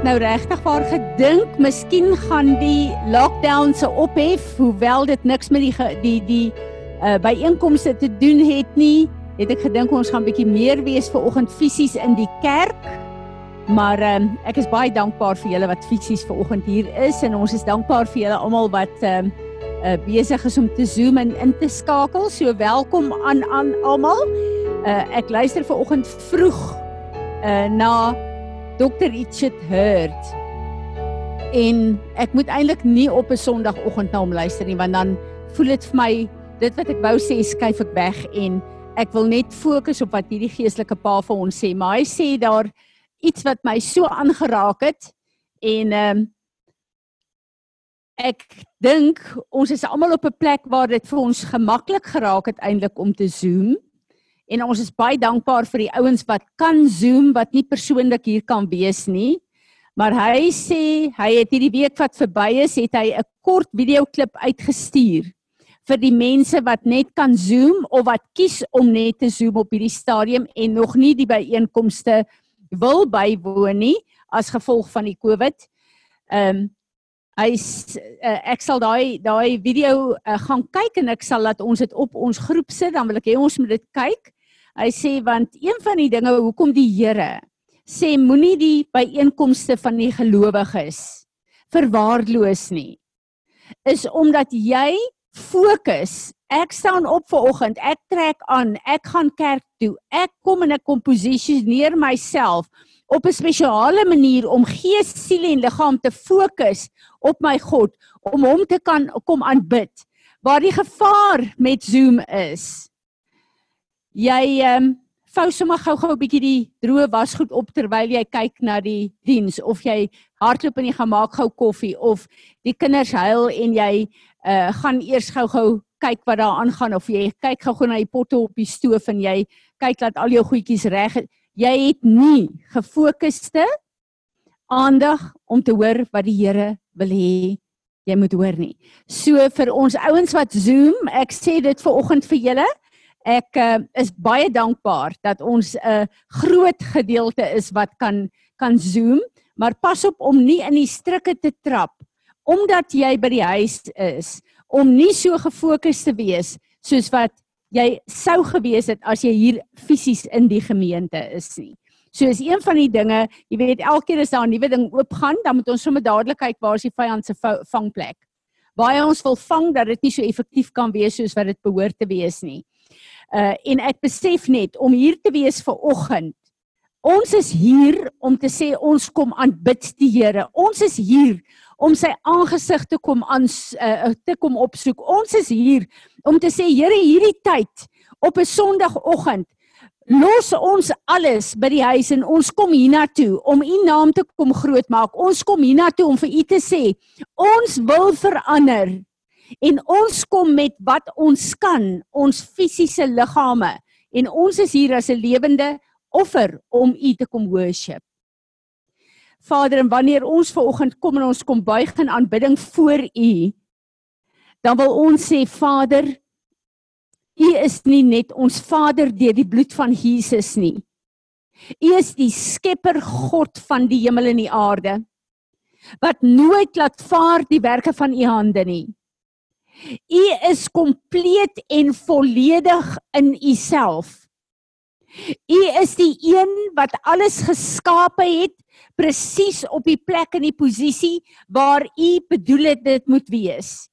het nou regtig waar gedink, miskien gaan die lockdown se ophef, hoewel dit niks met die die die uh byeenkomste te doen het nie, het ek gedink ons gaan bietjie meer wees vir oggend fisies in die kerk. Maar um, ek is baie dankbaar vir julle wat fisies ver oggend hier is en ons is dankbaar vir julle almal wat um, uh besig is om te Zoom en in te skakel. So welkom aan aan almal. Uh ek luister ver oggend vroeg uh na Dr. Itchet Hurt. En ek moet eintlik nie op 'n Sondagoggend na hom luister nie want dan voel dit vir my dit wat ek wou sê skuif ek weg en ek wil net fokus op wat hierdie geestelike pa vir ons sê. Maar hy sê daar iets wat my so aangeraak het en ehm um, ek dink ons is almal op 'n plek waar dit vir ons gemaklik geraak het eintlik om te Zoom. En ons is baie dankbaar vir die ouens wat kan Zoom wat nie persoonlik hier kan wees nie. Maar hy sê hy het hierdie week wat verby is, het hy 'n kort videoklip uitgestuur vir die mense wat net kan Zoom of wat kies om net te Zoom op hierdie stadium en nog nie die byeenkomste wil bywoon nie as gevolg van die COVID. Ehm um, hy uh, ek sal daai daai video uh, gaan kyk en ek sal laat ons dit op ons groep sit dan wil ek hê ons moet dit kyk. Hy sê want een van die dinge hoekom die Here sê moenie die byeenkomste van die gelowiges verwaarloos nie is omdat jy fokus ek staan op ver oggend ek trek aan ek gaan kerk toe ek kom in 'n komposisioneer myself op 'n spesiale manier om gees, siel en liggaam te fokus op my God om hom te kan kom aanbid. Waar die gevaar met Zoom is. Jy ehm um, vou sommer gou-gou 'n bietjie die droë wasgoed op terwyl jy kyk na die diens of jy hardloop en jy gaan maak gou koffie of die kinders huil en jy uh gaan eers gou-gou kyk wat daar aangaan of jy kyk gou-gou na die potte op die stoof en jy kyk dat al jou goedjies reg is jy het nie gefokusde aandag om te hoor wat die Here wil hê jy moet hoor nie. So vir ons ouens wat Zoom, ek sê dit vir oggend vir julle. Ek uh, is baie dankbaar dat ons 'n uh, groot gedeelte is wat kan kan Zoom, maar pas op om nie in die strikke te trap omdat jy by die huis is om nie so gefokus te wees soos wat jy sou gewees het as jy hier fisies in die gemeente is nie. So is een van die dinge, jy weet elke keer as daar 'n nuwe ding oopgaan, dan moet ons sommer dadelik kyk waar is die vyand se vangplek. Baie ons wil vang dat dit nie so effektief kan wees soos wat dit behoort te wees nie. Uh en ek besef net om hier te wees vir oggend. Ons is hier om te sê ons kom aanbid die Here. Ons is hier om sy aangesig te kom aan uh, te kom opsoek. Ons is hier om te sê Here hierdie tyd op 'n Sondagoggend los ons alles by die huis en ons kom hiernatoe om u naam te kom grootmaak. Ons kom hiernatoe om vir u te sê ons wil verander en ons kom met wat ons kan, ons fisiese liggame en ons is hier as 'n lewende offer om u te kom worship. Vader, en wanneer ons ver oggend kom en ons kom buig in aanbidding voor U, dan wil ons sê Vader, U is nie net ons Vader deur die bloed van Jesus nie. U is die Skepper God van die hemel en die aarde wat nooit laat vaar die werke van u hande nie. U is kompleet en volledig in u self. U is die een wat alles geskape het presies op die plek en die posisie waar u bedoel het dit moet wees.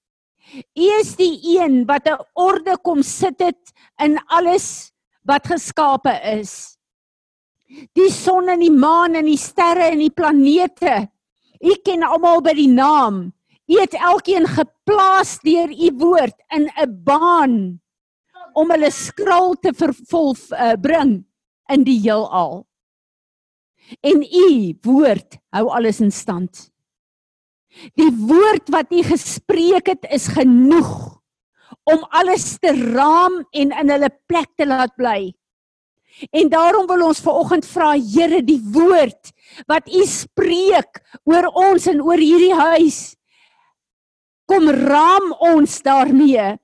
U is die een wat 'n orde kom sit het in alles wat geskape is. Die son en die maan en die sterre en die planete. U ken almal by die naam. U het elkeen geplaas deur u woord in 'n baan om hulle skraal te vervul uh, bring in die heelal. En u woord hou alles in stand. Die woord wat u gespreek het is genoeg om alles te raam en in hulle plek te laat bly. En daarom wil ons vanoggend vra Here die woord wat u spreek oor ons en oor hierdie huis kom raam ons daarmee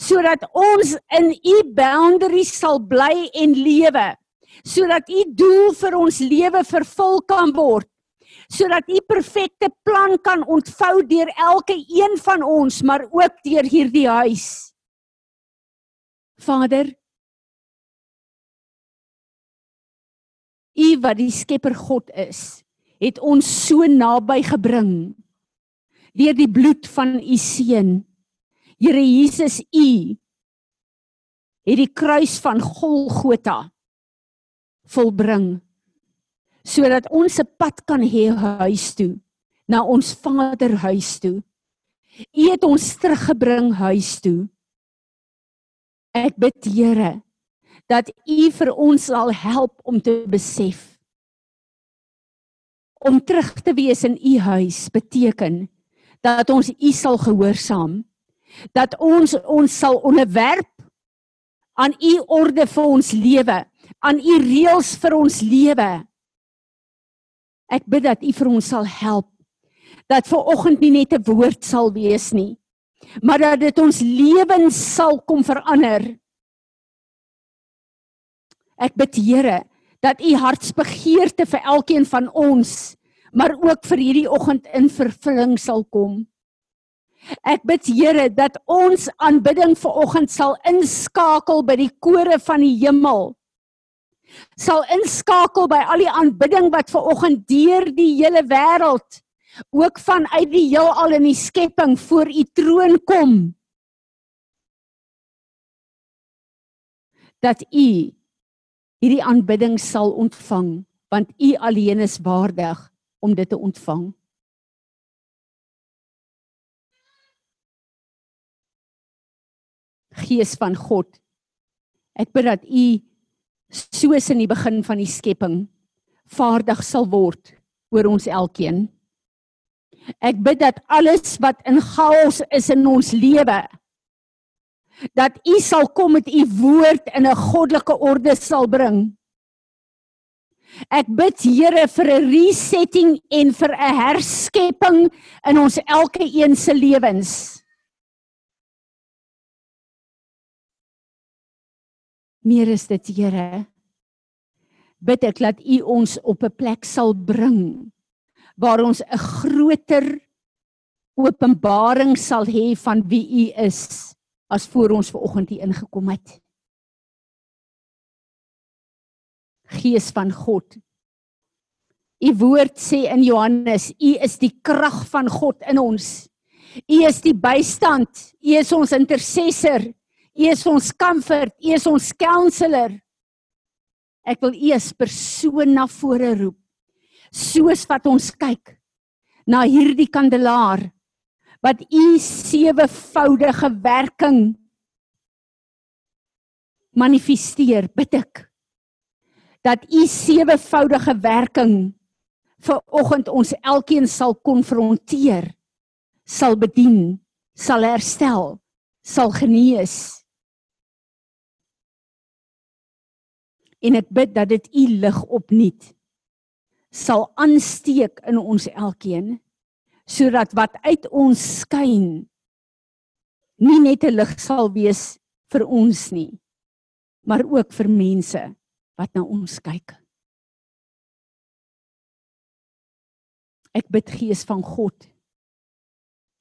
sodat ons in u boundaries sal bly en lewe sodat u doel vir ons lewe vervul kan word sodat u perfekte plan kan ontvou deur elke een van ons, maar ook deur hierdie huis. Vader, U wat die Skepper God is, het ons so naby gebring deur die bloed van U seun. Here Jesus, U het die kruis van Golgotha volbring sodat ons 'n pad kan hê huis toe na ons Vader huis toe. U het ons teruggebring huis toe. Ek bid Here dat U vir ons sal help om te besef om terug te wees in U huis beteken dat ons U sal gehoorsaam dat ons ons sal onderwerp aan U orde vir ons lewe aan U reëls vir ons lewe Ek bid dat U vir ons sal help dat ver oggend nie net 'n woord sal wees nie, maar dat dit ons lewens sal kom verander. Ek bid Here dat U hartsbegeerte vir elkeen van ons, maar ook vir hierdie oggend in vervulling sal kom. Ek bid Here dat ons aanbidding ver oggend sal inskakel by die kore van die hemel. Sal inskakel by al die aanbidding wat ver oggend deur die hele wêreld ook vanuit die heelal in die skepping voor u troon kom. Dat u hierdie aanbidding sal ontvang want u alleen is waardig om dit te ontvang Gees van God ek bid dat u soos in die begin van die skepping vaardig sal word oor ons elkeen. Ek bid dat alles wat in chaos is in ons lewe dat U sal kom met U woord in 'n goddelike orde sal bring. Ek bid Here vir 'n resetting en vir 'n herskepping in ons elkeen se lewens. Meer is dit, Here. Bid ek dat U ons op 'n plek sal bring waar ons 'n groter openbaring sal hê van wie U is as voor ons ver oggend hier ingekom het. Gees van God. U woord sê in Johannes, U is die krag van God in ons. U is die bystand. U is ons intercessor. U is ons comfort, U is ons counselor. Ek wil U as persoon na vore roep. Soos wat ons kyk na hierdie kandelaar wat U sewevoudige werking manifesteer, bid ek dat U sewevoudige werking vir oggend ons elkeen sal konfronteer, sal bedien, sal herstel, sal genees. en ek bid dat dit u lig opnuut sal aansteek in ons elkeen sodat wat uit ons skyn nie net 'n lig sal wees vir ons nie maar ook vir mense wat na ons kyk ek bid gees van God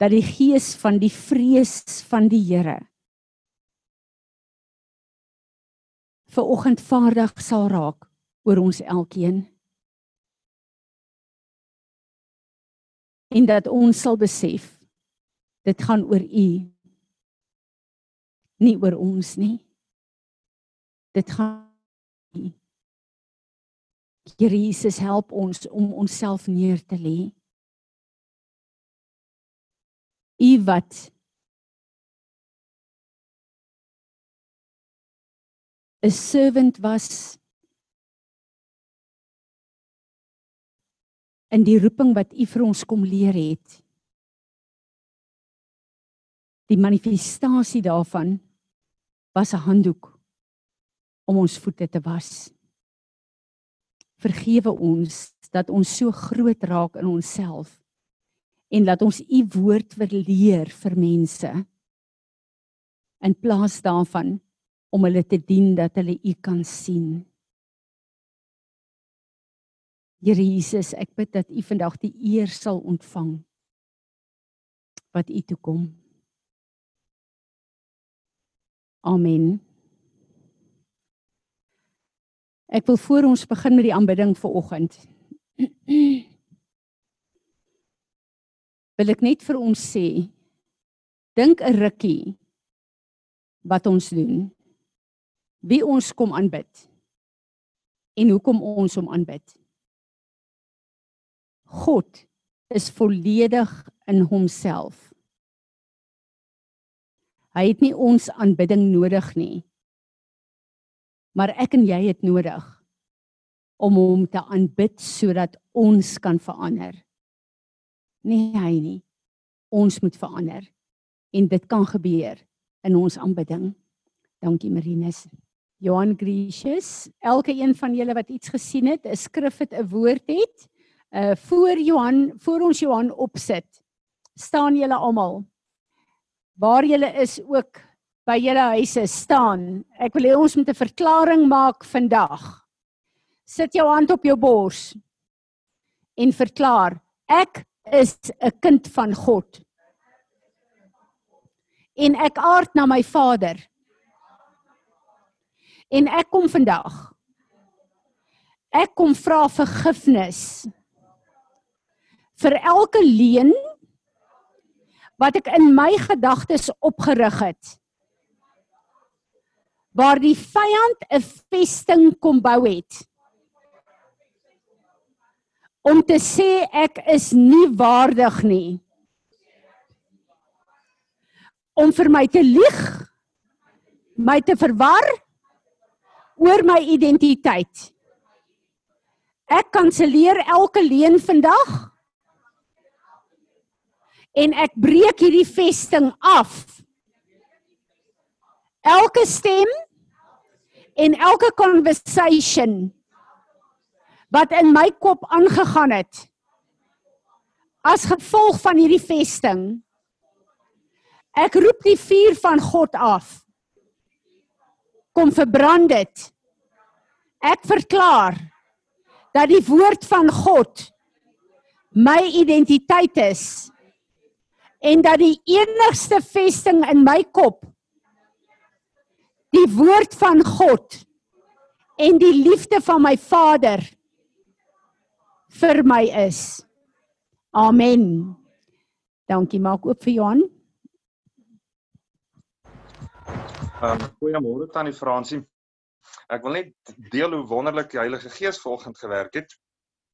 dat die gees van die vrees van die Here vir oggend vaardig sal raak oor ons elkeen. En dat ons sal besef dit gaan oor u nie oor ons nie. Dit gaan Here Jesus help ons om onsself neer te lê. U wat 'n servant was in die roeping wat u vir ons kom leer het. Die manifestasie daarvan was 'n handdoek om ons voete te was. Vergewe ons dat ons so groot raak in onsself en dat ons u woord verleer vir mense in plaas daarvan om hulle te dien dat hulle u kan sien. Here Jesus, ek bid dat U vandag die eer sal ontvang wat U toe kom. Amen. Ek wil voor ons begin met die aanbidding vir oggend. Wil ek net vir ons sê dink 'n rukkie wat ons doen. Wie ons kom aanbid. En hoekom ons hom aanbid. God is volledig in homself. Hy het nie ons aanbidding nodig nie maar ek en jy het nodig om hom te aanbid sodat ons kan verander. Nee hy nie. Ons moet verander. En dit kan gebeur in ons aanbidding. Dankie Marinus. Johan Gracious, elke een van julle wat iets gesien het, 'n skrif het 'n woord het, uh voor Johan, voor ons Johan opsit, staan julle almal. Waar julle is ook by julle huise staan. Ek wil hê ons moet 'n verklaring maak vandag. Sit jou hand op jou bors en verklaar: Ek is 'n kind van God. En ek aard na my Vader. En ek kom vandag. Ek kom vra vergifnis vir elke leuen wat ek in my gedagtes opgerig het waar die vyand 'n vesting kom bou het. Om te sê ek is nie waardig nie. Om vir my te lieg my te verwar oor my identiteit. Ek kanselleer elke leuen vandag en ek breek hierdie vesting af elke stem en elke conversation wat in my kop aangegaan het as gevolg van hierdie vesting ek roep die vuur van God af. Kom verbrand dit. Ek verklaar dat die woord van God my identiteit is en dat die enigste vesting in my kop die woord van God en die liefde van my Vader vir my is. Amen. Dankie, maak oop vir Johan. Um, goeiemôre tannie Fransie. Ek wil net deel hoe wonderlik die Heilige Gees vanoggend gewerk het.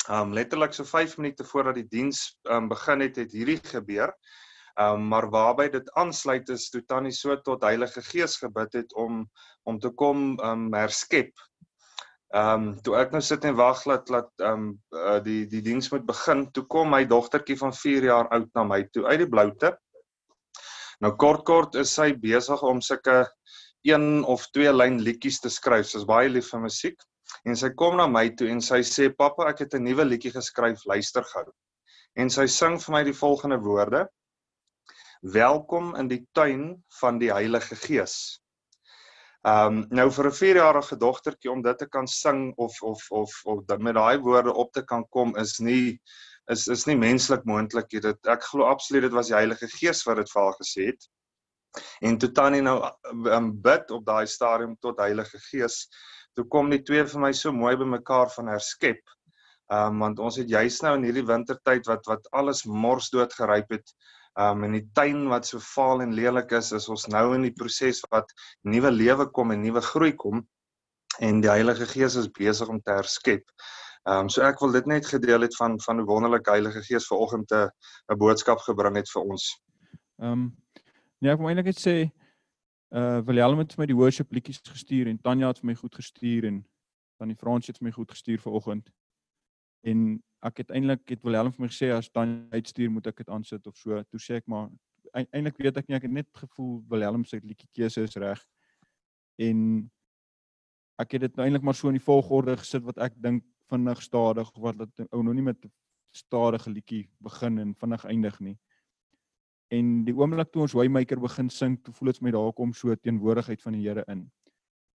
Um, letterlik so 5 minute voordat die diens um, begin het, het hierdie gebeur. Um, maar waarby dit aansluit is toe Tannie so tot Heilige Gees gebid het om om te kom um, herskep. Ehm um, toe ek nou sit en wag dat dat ehm um, uh, die die diens moet begin, toe kom my dogtertjie van 4 jaar oud na my toe uit die bloute. Nou kort kort is sy besig om sulke een of twee lyn liedjies te skryf. Sy's baie lief vir musiek en sy kom na my toe en sy sê pappa, ek het 'n nuwe liedjie geskryf, luister gou. En sy sing vir my die volgende woorde: welkom in die tuin van die Heilige Gees. Ehm um, nou vir 'n 4-jarige dogtertjie om dit te kan sing of of of of met daai woorde op te kan kom is nie is is nie menslik moontlik nie. Dit ek glo absoluut dit was die Heilige Gees wat dit vir haar gesê het. En toe Tannie nou um, bid op daai stadium tot Heilige Gees, toe kom die twee vir my so mooi bymekaar van herskep. Ehm um, want ons het juis nou in hierdie wintertyd wat wat alles mors dood geryp het, Um in die tuin wat so vaal en lelik is, is ons nou in die proses wat nuwe lewe kom en nuwe groei kom en die Heilige Gees is besig om te herskep. Um so ek wil dit net gedeel het van van 'n wonderlike Heilige Gees vanoggend 'n 'n boodskap gebring het vir ons. Um nee, ek wil eintlik net sê uh Willem het vir my die worship liedjies gestuur en Tanya het vir my goed gestuur en dan die Frans het vir my goed gestuur vanoggend. En ek het eintlik het Willem vir my gesê as dan uitstuur moet ek dit aansit of so. Toe sê ek maar eintlik weet ek nie ek het net gevoel Willem se liedjie keuse is reg. En ek het dit nou eintlik maar so in die volgorde gesit wat ek dink vinnig stadig of wat dit ou nog nie met stadige liedjie begin en vinnig eindig nie. En die oomblik toe ons Waymaker begin sing, toe voel dit my daar kom so teenwoordigheid van die Here in.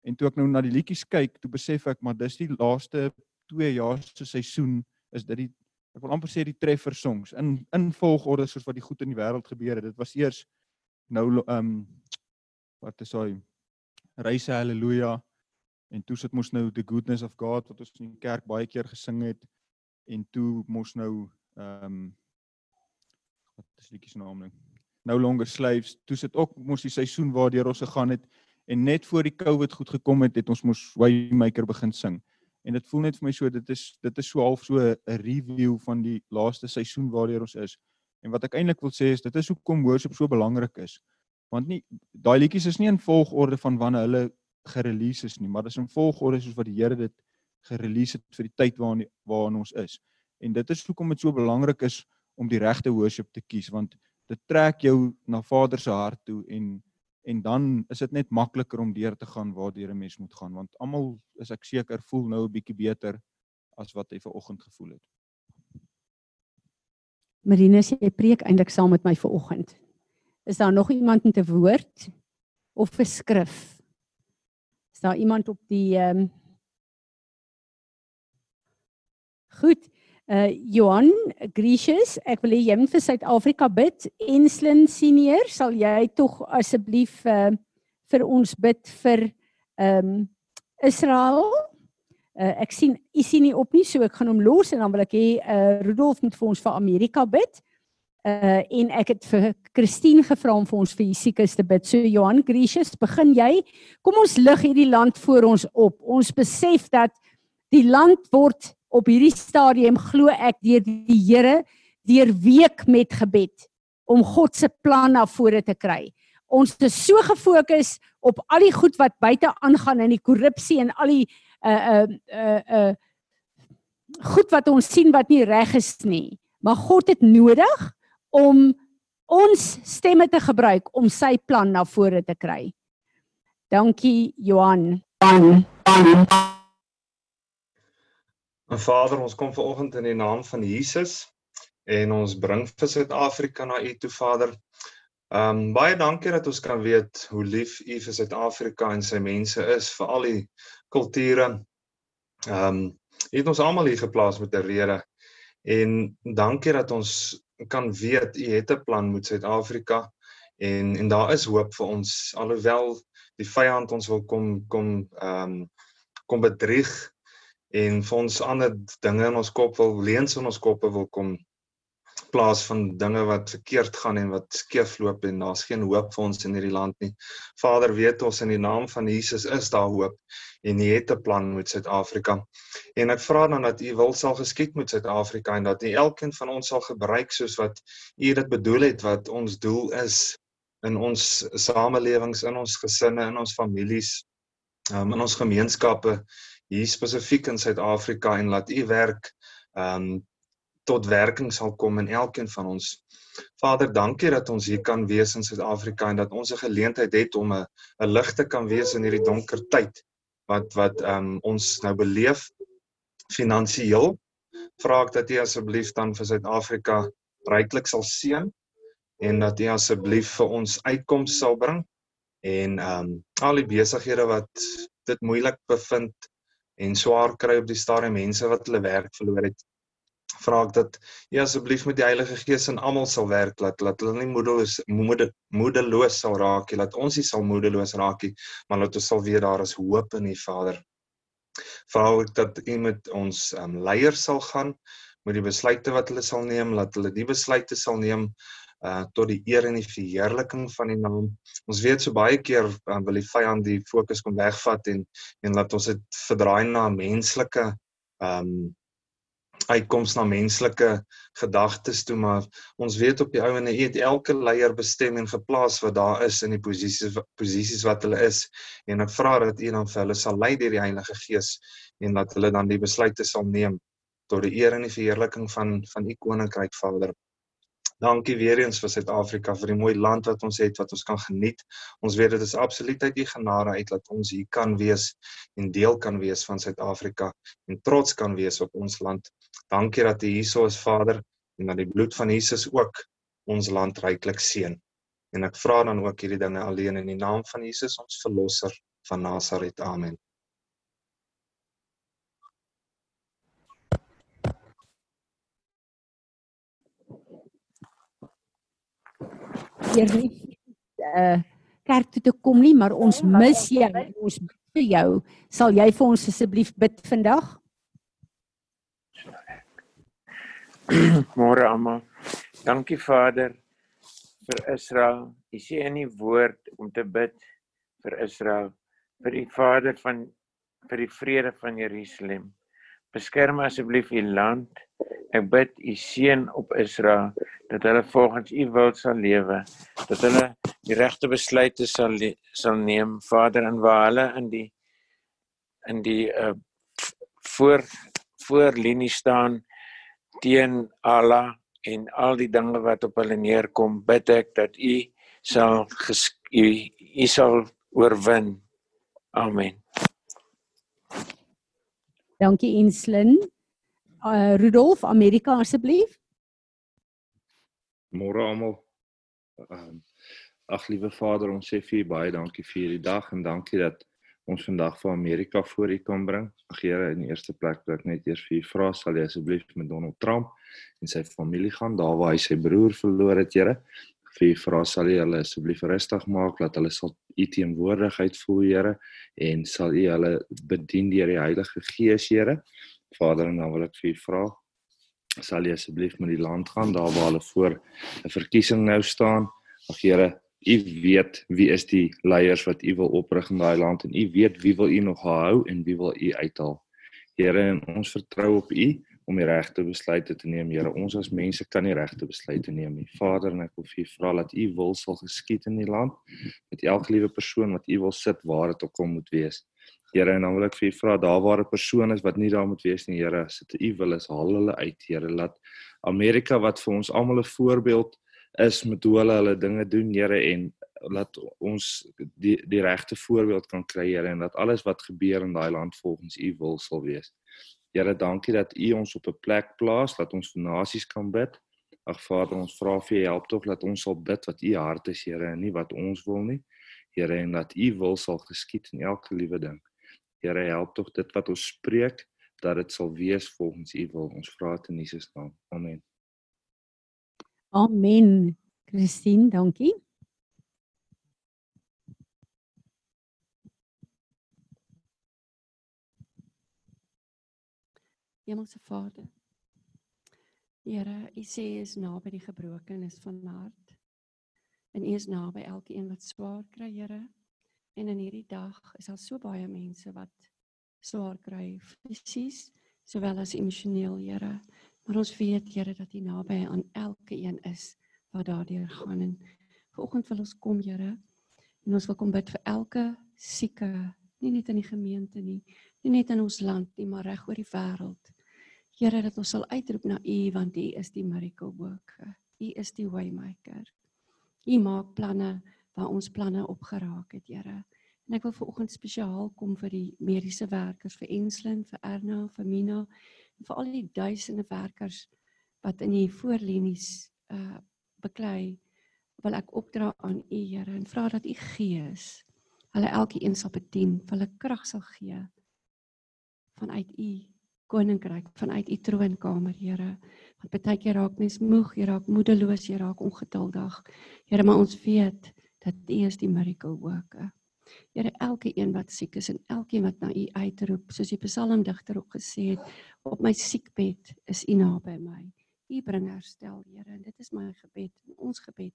En toe ek nou na die liedjies kyk, toe besef ek maar dis die laaste 2 jaar se seisoen is dit die ek wil amper sê die treffer songs in in volgorde soos wat die goed in die wêreld gebeur het. Dit was eers nou ehm um, wat is hy? Reise haleluja en toe sit mos nou the goodness of God wat ons in die kerk baie keer gesing het en toe mos nou ehm um, wat is liedjie se naam nou? No longer slaves. Toe sit ook mos die seisoen waardeur ons gegaan het en net voor die COVID goed gekom het, het ons mos Waymaker begin sing. En dit voel net vir my so dit is dit is so half so 'n review van die laaste seisoen waardeur ons is. En wat ek eintlik wil sê is dit is hoekom worship so belangrik is. Want nie daai liedjies is nie in volgorde van wanneer hulle gerelease is nie, maar dis in volgorde soos wat die Here dit gerelease het vir die tyd waarin waarin ons is. En dit is hoekom dit so belangrik is om die regte worship te kies want dit trek jou na Vader se hart toe en en dan is dit net makliker om deur te gaan waar die mens moet gaan want almal is ek seker voel nou 'n bietjie beter as wat hy ver oggend gevoel het. Marinus, jy preek eintlik saam met my ver oggend. Is daar nog iemand met 'n woord of 'n skrif? Is daar iemand op die ehm um... Goed. Uh Johan Gracious, ek wil hê jy moet vir Suid-Afrika bid. Enslin senior, sal jy tog asseblief uh vir ons bid vir ehm um, Israel? Uh ek sien u sien nie op nie, so ek gaan hom los en dan wil ek hê uh Rudolf moet vir ons vir Amerika bid. Uh en ek het vir Christine gevra om vir ons vir die siekes te bid. So Johan Gracious, begin jy. Kom ons lig hierdie land voor ons op. Ons besef dat die land word op hierdie stadium glo ek deur die Here deur week met gebed om God se plan na vore te kry. Ons is so gefokus op al die goed wat buite aangaan in die korrupsie en al die uh uh uh uh goed wat ons sien wat nie reg is nie. Maar God het nodig om ons stemme te gebruik om sy plan na vore te kry. Dankie Johan. Johan. Johan. En Vader, ons kom ver oggend in die naam van Jesus en ons bring vir Suid-Afrika na U toe, Vader. Ehm um, baie dankie dat ons kan weet hoe lief U vir Suid-Afrika en sy mense is, vir al die kulture. Ehm um, U het ons almal hier geplaas met 'n rede. En dankie dat ons kan weet U het 'n plan met Suid-Afrika en en daar is hoop vir ons alhoewel die vyand ons wil kom kom ehm um, kom bedrieg en vir ons ander dinge in ons kop wil leens in ons koppe wil kom plaas van dinge wat verkeerd gaan en wat skeefloop en daar's geen hoop vir ons in hierdie land nie. Vader, weet ons in die naam van Jesus is daar hoop en U het 'n plan met Suid-Afrika. En ek vra dan dat U wil sal geskied met Suid-Afrika en dat U elkeen van ons sal gebruik soos wat U dit bedoel het wat ons doel is in ons samelewings, in ons gesinne, in ons families, um, in ons gemeenskappe hier spesifiek in Suid-Afrika en laat u werk ehm um, tot werking sal kom in elkeen van ons. Vader, dankie dat ons hier kan wees in Suid-Afrika en dat ons 'n geleentheid het om 'n 'n lig te kan wees in hierdie donker tyd wat wat ehm um, ons nou beleef finansiëel. Vra ek dat U asseblief dan vir Suid-Afrika ryklik sal seën en dat U asseblief vir ons uitkomste sal bring en ehm um, al die besighede wat dit moeilik bevind en swaar kry op die stadium mense wat hulle werk verloor het. Vra ek dat U asseblief met die Heilige Gees in almal sal werk laat laat hulle nie moedeloos moede, moedeloos sal raak nie, laat ons nie sal moedeloos raak nie, maar laat ons sal weet daar is hoop in U Vader. Vra ek dat U met ons um, leiers sal gaan met die besluite wat hulle sal neem, laat hulle die besluite sal neem uh tot die eer en die verheerliking van die naam. Ons weet so baie keer uh, wil die vyand die fokus kom wegvat en en laat ons dit verdraai na menslike um uitkoms na menslike gedagtes toe maar ons weet op die ou en hy het elke leier bestem en geplaas wat daar is in die posisies posisies wat hulle is en ek vra dat u dan vir hulle sal lei deur die Heilige Gees en dat hulle dan die besluite sal neem tot die eer en die verheerliking van van u koninkryk Vader. Dankie weer eens vir Suid-Afrika vir die mooi land wat ons het wat ons kan geniet. Ons weet dit is absoluut uit U genade uit dat ons hier kan wees en deel kan wees van Suid-Afrika en trots kan wees op ons land. Dankie dat U hierso is Vader en dat die bloed van Jesus ook ons land ryklik seën. En ek vra dan ook hierdie dinge alleen in die naam van Jesus ons verlosser van Nasaret. Amen. Deur nie uh kerk toe te kom nie, maar ons mis jou. Ons bid vir jou. Sal jy vir ons asseblief bid vandag? Môre almal. Dankie Vader vir Israel. U sê in die woord om te bid vir Israel, vir die Vader van vir die vrede van Jerusalem. Beskerm asseblief u land. Ek bid u seën op Israel dat hulle volgens u wil sal lewe, dat hulle die regte besluite sal sal neem, Vader, en waar hulle in die in die uh voor voorlinie staan teen Allah en al die dinge wat op hulle neerkom, bid ek dat u sal u, u sal oorwin. Amen. Dankie Inslin. Uh Rudolf, Amerika asseblief. Môre almal. Ehm ag liewe Vader, ons sê vir U baie dankie vir hierdie dag en dankie dat ons vandag vir Amerika voor U kan bring. Ag Here, in die eerste plek wil ek net eers vir U vra sal jy asseblief met Donald Trump en sy familie gaan daar waar hy sy broer verloor het, Here. Vir U vra sal jy hulle asseblief rustig maak dat hulle sal U teenwoordigheid voel, Here, en sal U hulle bedien deur die Heilige Gees, Here. Vader, en dan wil ek vir U vra sal jy asseblief met die land gaan daar waar hulle voor 'n verkiesing nou staan. Ag Here, U weet wie is die leiers wat U wil oprig in daai land en U weet wie wil U nog hou en wie wil U uithaal. Here, en ons vertrou op U om die regte besluite te neem, Here. Ons as mense kan nie regte besluite neem nie. Vader, en ek wil vir U vra dat U wil sal geskied in die land met elke liewe persoon wat U wil sit waar dit ook kom moet wees. Here, en dan wil ek vir U vra daar waar 'n persoon is wat nie daar moet wees nie, Here, as dit U wil is, haal hulle uit, Here. Laat Amerika wat vir ons almal 'n voorbeeld is met hoe hulle hulle dinge doen, Here en laat ons die die regte voorbeeld kan kry, Here en dat alles wat gebeur in daai land volgens U wil sal wees. Here, dankie dat U ons op 'n plek plaas dat ons vir nasies kan bid. Ag Vader, ons vra vir U help tog dat ons sal bid wat U hart is, Here, en nie wat ons wil nie. Here, en dat U wil sal geskied in elke liewe ding. Here, help tog dit wat ons spreek dat dit sal wees volgens U wil. Ons vra dit in Jesus naam. Amen. Amen. Christine, dankie. Hemelse Vader. Here, U sê U is naby die gebrokenes van hart. En U is naby elkeen wat swaar kry, Here. En in hierdie dag is daar so baie mense wat swaar kry fisies sowel as emosioneel, Here. Maar ons weet Here dat U naby aan elke een is wat daardeur gaan en vanoggend wil ons kom Here en ons wil kom bid vir elke sieke, nie net in die gemeente nie, nie net in ons land nie, maar reg oor die wêreld. Here dat ons sal uitroep na U want U is die miracle worker. U is die waymaker. U maak planne waar ons planne opgeraak het, Here. En ek wil vanoggend spesiaal kom vir die mediese werkers, vir Enslin, vir Erna, vir Mina vir al die duisende werkers wat in die voorlinies uh beklei wil ek opdra aan u Here en vra dat u Gees hulle elkeen sal bedien, hulle krag sal gee vanuit u koninkryk, vanuit u troonkamer, Here. Want baie keer raak mens moeg, jy raak moedeloos, jy raak ongeduldig. Here, maar ons weet dat u is die miracle worker. Here elke een wat siek is en elkeen wat na U uitroep, soos die psalmdigter ook gesê het, op my siekbed is U naby my. U bring herstel, Here, en dit is my gebed, ons gebed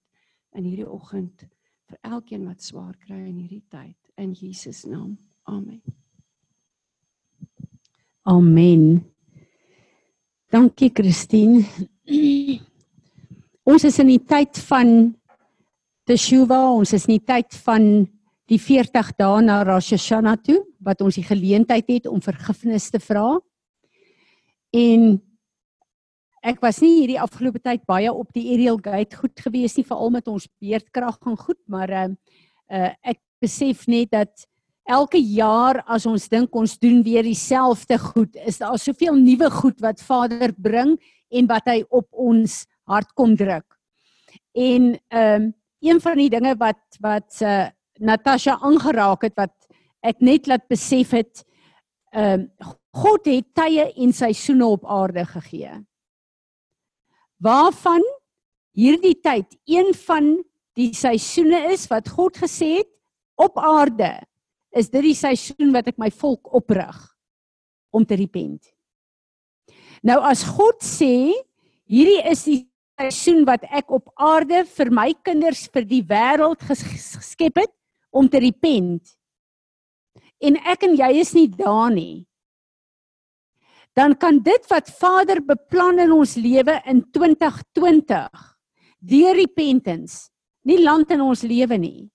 in hierdie oggend vir elkeen wat swaar kry in hierdie tyd in Jesus naam. Amen. Amen. Dankie Christine. Ons is in die tyd van Teshuva, ons is in die tyd van die 40 dae na Rosh Hashanah toe wat ons die geleentheid het om vergifnis te vra. En ek was nie hierdie afgelope tyd baie op die aerial gate goed gewees nie veral met ons beerdkrag en goed, maar uh, uh ek besef net dat elke jaar as ons dink ons doen weer dieselfde goed, is daar soveel nuwe goed wat Vader bring en wat hy op ons hart kom druk. En ehm um, een van die dinge wat wat uh Natasha aangeraak het wat ek net laat besef het ehm uh, God het tye en seisoene op aarde gegee. Waarvan hierdie tyd een van die seisoene is wat God gesê het op aarde, is dit die seisoen wat ek my volk oprig om te repent. Nou as God sê, hierdie is die seisoen wat ek op aarde vir my kinders vir die wêreld geskep het om te repent. En ek en jy is nie daar nie. Dan kan dit wat Vader beplan in ons lewe in 2020 deur repentance nie land in ons lewe nie.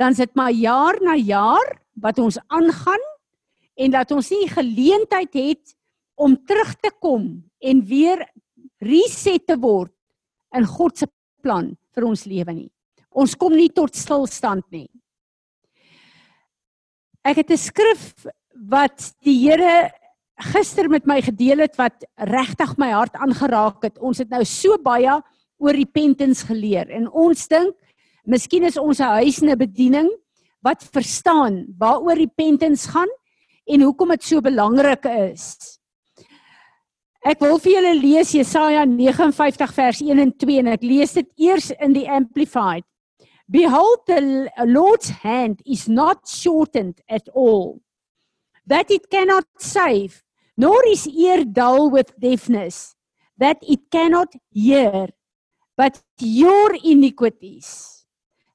Dan sit maar jaar na jaar wat ons aangaan en dat ons nie geleentheid het om terug te kom en weer reset te word in God se plan vir ons lewe nie. Ons kom nie tot stilstand nie. Ek het 'n skrif wat die Here gister met my gedeel het wat regtig my hart aangeraak het. Ons het nou so baie oor repentance geleer en ons dink miskien is ons 'n huis en 'n bediening wat verstaan waaroor repentance gaan en hoekom dit so belangrik is. Ek wil vir julle lees Jesaja 59 vers 1 en 2 en ek lees dit eers in die amplified. Behold the Lord's hand is not shortened at all that it cannot save nor is ear dull with deafness that it cannot hear but your iniquities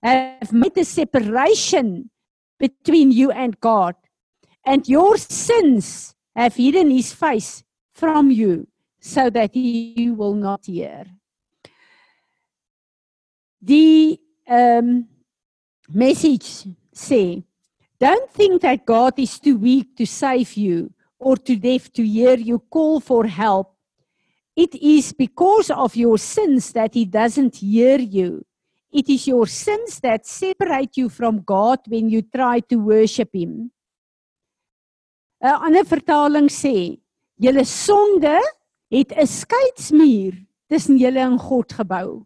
have made a separation between you and God, and your sins have hidden his face from you so that he will not hear. The um, message say, don't think that God is too weak to save you or too deaf to hear you call for help It is because of your sins that he doesn't hear you. It is your sins that separate you from God when you try to worship him. 'n Ander vertaling sê, julle sonde het 'n skeidsmuur tussen julle en God gebou.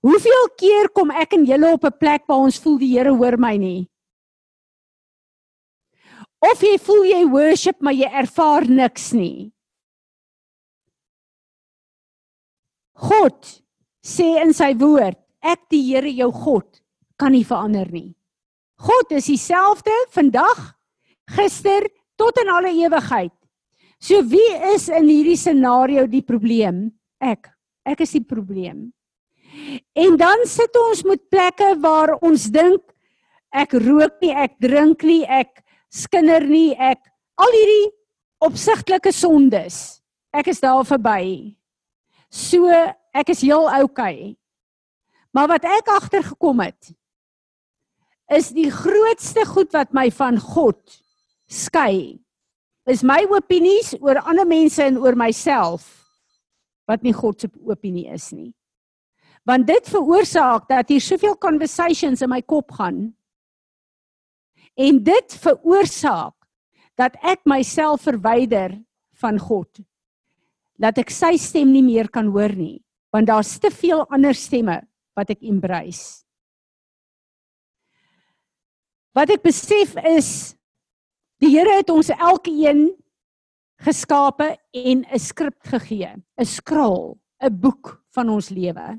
Hoeveel keer kom ek en julle op 'n plek waar ons voel die Here hoor my nie? Of jy voel jy worship maar jy ervaar niks nie. God sê in sy woord, ek die Here jou God kan nie verander nie. God is dieselfde vandag, gister tot in alle ewigheid. So wie is in hierdie scenario die probleem? Ek. Ek is die probleem. En dan sit ons met plekke waar ons dink ek rook nie, ek drink nie, ek skinder nie, ek al hierdie opsigtelike sondes. Ek is daar verby. So ek is heel oukei. Maar wat ek agtergekom het is die grootste goed wat my van God skei is my opinies oor ander mense en oor myself wat nie God se opinie is nie. Want dit veroorsaak dat hier soveel conversations in my kop gaan. En dit veroorsaak dat ek myself verwyder van God dat ek sy stem nie meer kan hoor nie, want daar's te veel ander stemme wat ek embrace. Wat ek besef is die Here het ons elkeen geskape en 'n skrip gegee, 'n skraal, 'n boek van ons lewe.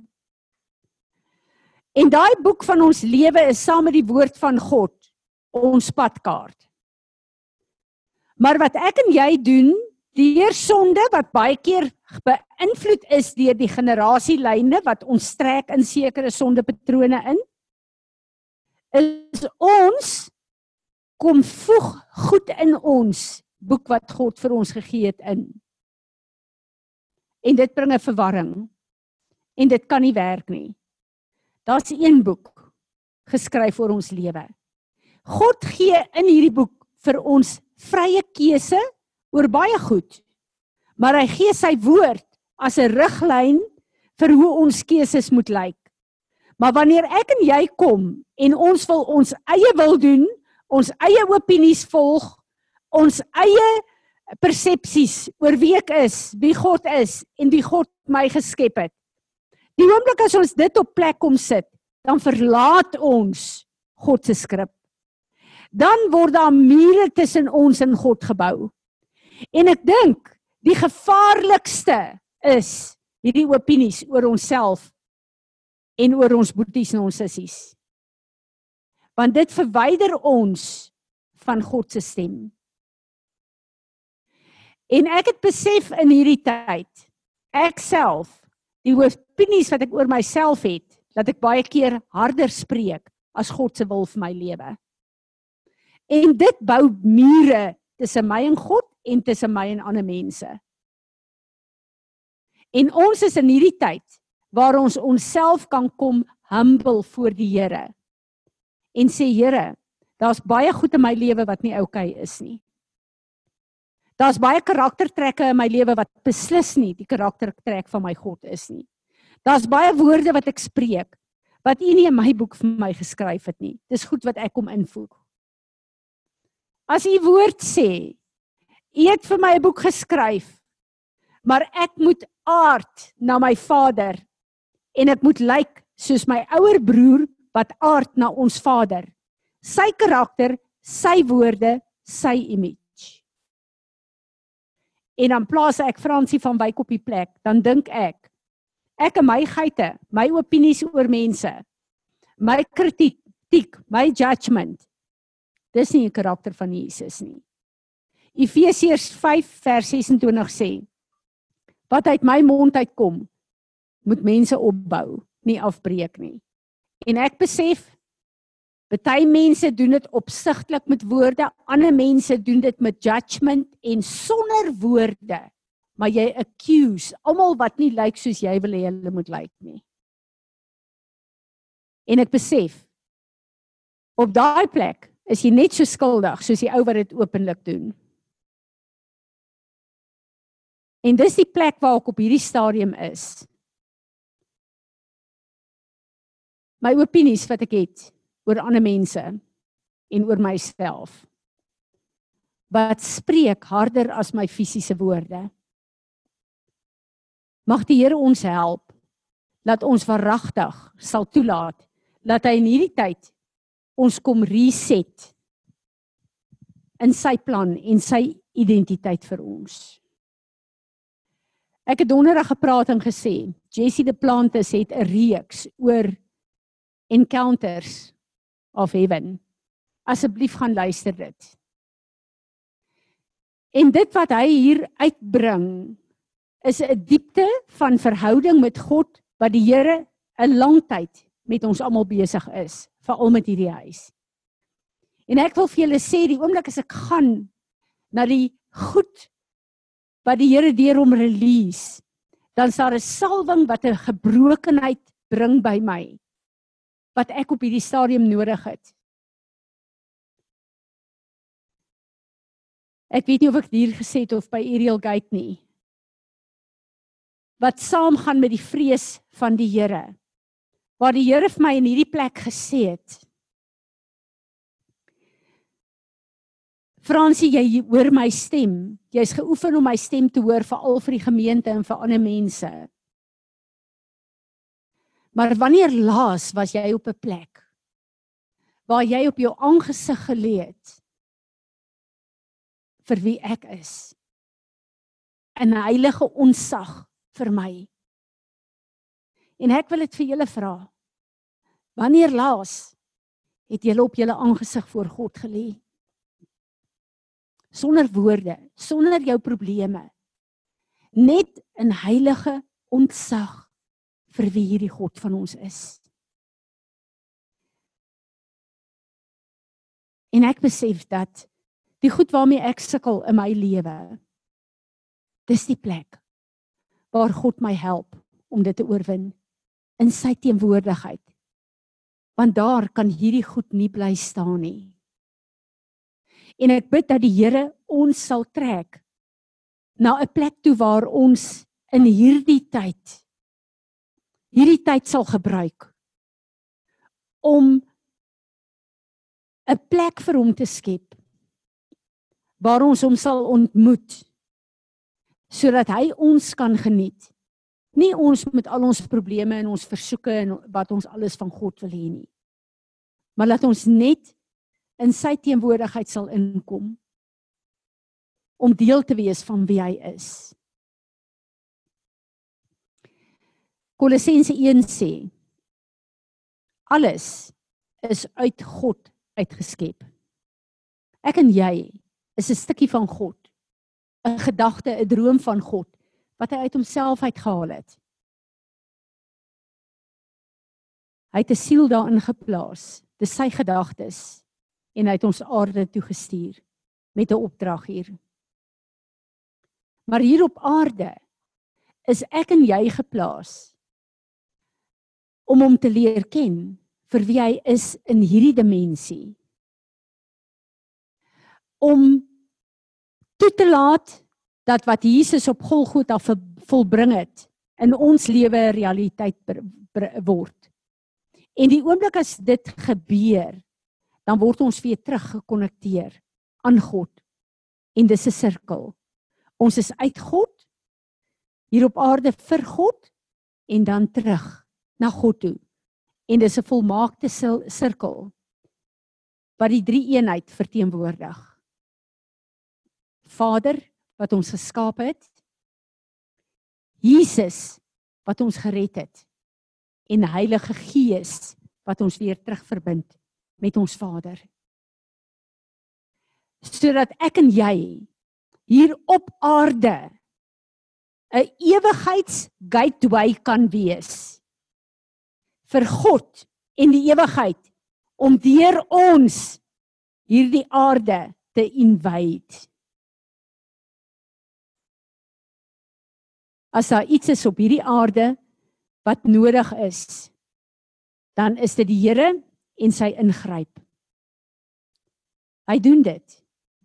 En daai boek van ons lewe is saam met die woord van God ons padkaart. Maar wat ek en jy doen deur sonde wat baie keer beïnvloed is deur die generasielyne wat ons trek in sekere sondepatrone in is ons kom voeg goed in ons boek wat God vir ons gegee het in en dit bring 'n verwarring en dit kan nie werk nie daar's een boek geskryf vir ons lewe God gee in hierdie boek vir ons vrye keuse oor baie goed. Maar hy gee sy woord as 'n riglyn vir hoe ons keuses moet lyk. Maar wanneer ek en jy kom en ons wil ons eie wil doen, ons eie opinies volg, ons eie persepsies oor wie ek is, wie God is en wie God my geskep het. Die oomblik as ons dit op plek kom sit, dan verlaat ons God se skrip. Dan word daar mure tussen ons en God gebou. En ek dink die gevaarlikste is hierdie opinies oor onsself en oor ons boeties en ons sissies. Want dit verwyder ons van God se stem. En ek het besef in hierdie tyd, ek self, die opinies wat ek oor myself het, dat ek baie keer harder spreek as God se wil vir my lewe. En dit bou mure tussen my en God en tussen my en ander mense. En ons is in hierdie tyd waar ons onsself kan kom humble voor die Here. En sê Here, daar's baie goed in my lewe wat nie oukei okay is nie. Daar's baie karaktertrekke in my lewe wat beslis nie die karaktertrek van my God is nie. Daar's baie woorde wat ek spreek wat U nie in my boek vir my geskryf het nie. Dis goed wat ek kom invoeg. As U woord sê, U het vir my 'n boek geskryf, maar ek moet aard na my Vader en ek moet lyk soos my ouer broer wat aard na ons Vader. Sy karakter, sy woorde, sy image. En dan plaas ek Fransie van Wyk op die plek, dan dink ek ek en my geite, my opinies oor mense, my kritiek, my judgement. Dis nie 'n karakter van Jesus nie. Efesiërs 5 vers 26 sê: Wat uit my mond uitkom, moet mense opbou, nie afbreek nie. En ek besef baie mense doen dit opsigtelik met woorde, ander mense doen dit met judgement en sonder woorde maar jy accuse almal wat nie lyk soos jy wil hê hulle moet lyk nie. En ek besef op daai plek is jy net so skuldig soos die ou wat dit openlik doen. En dis die plek waar ek op hierdie stadium is. My opinies wat ek het oor ander mense en oor myself wat spreek harder as my fisiese woorde. Mag die Here ons help dat ons verragtig sal toelaat dat hy in hierdie tyd ons kom reset in sy plan en sy identiteit vir ons. Ek het donderdag gepraat en gesê, Jessie de Plantes het 'n reeks oor encounters of heaven. Asseblief gaan luister dit. En dit wat hy hier uitbring is 'n diepte van verhouding met God wat die Here 'n lang tyd met ons almal besig is, veral met hierdie huis. En ek wil vir julle sê die oomblik as ek gaan na die goed wat die Here deur hom release, dan sal 'n salwing wat 'n gebrokenheid bring by my wat ek op hierdie stadium nodig het. Ek weet nie of ek hier gesê het of by Ariel Gate nie wat saamgaan met die vrees van die Here. Waar die Here vir my in hierdie plek gesê het. Fransie, jy hoor my stem. Jy's geoefen om my stem te hoor veral vir die gemeente en vir ander mense. Maar wanneer laas was jy op 'n plek waar jy op jou aangesig gelê het vir wie ek is? 'n heilige onsag vir my. En ek wil dit vir julle vra. Wanneer laas het julle op julle aangesig voor God gelê? Sonder woorde, sonder jou probleme. Net in heilige ontsag vir wie hierdie God van ons is. En ek besef dat die goed waarmee ek sukkel in my lewe dis die plek waar God my help om dit te oorwin in sy teenwoordigheid. Want daar kan hierdie goed nie bly staan nie. En ek bid dat die Here ons sal trek na 'n plek toe waar ons in hierdie tyd hierdie tyd sal gebruik om 'n plek vir hom te skep waar ons hom sal ontmoet sodat hy ons kan geniet. Nie ons met al ons probleme en ons versoeke en wat ons alles van God wil hê nie. Maar laat ons net in sy teenwoordigheid sal inkom om deel te wees van wie hy is. Kolossense 1 sê Alles is uit God uitgeskep. Ek en jy is 'n stukkie van God. 'n Gedagte, 'n droom van God wat hy uit homself uitgehaal het. Hy het 'n siel daarin geplaas. Dis sy gedagtes en hy het ons aarde toe gestuur met 'n opdrag hier. Maar hier op aarde is ek en jy geplaas om hom te leer ken vir wie hy is in hierdie dimensie. Om toe te laat dat wat Jesus op Golgotha volbring het in ons lewe realiteit word. En die oomblik as dit gebeur, dan word ons weer teruggekonnekteer aan God. En dis 'n sirkel. Ons is uit God hier op aarde vir God en dan terug na God toe. En dis 'n volmaakte sirkel wat die drie eenheid verteenwoordig. Vader wat ons geskaap het. Jesus wat ons gered het en Heilige Gees wat ons weer terugverbind met ons Vader. Sodat ek en jy hier op aarde 'n ewigheidsgateway kan wees vir God en die ewigheid om deur ons hierdie aarde te invade. As daar iets is op hierdie aarde wat nodig is, dan is dit die Here en sy ingryp. Hy doen dit,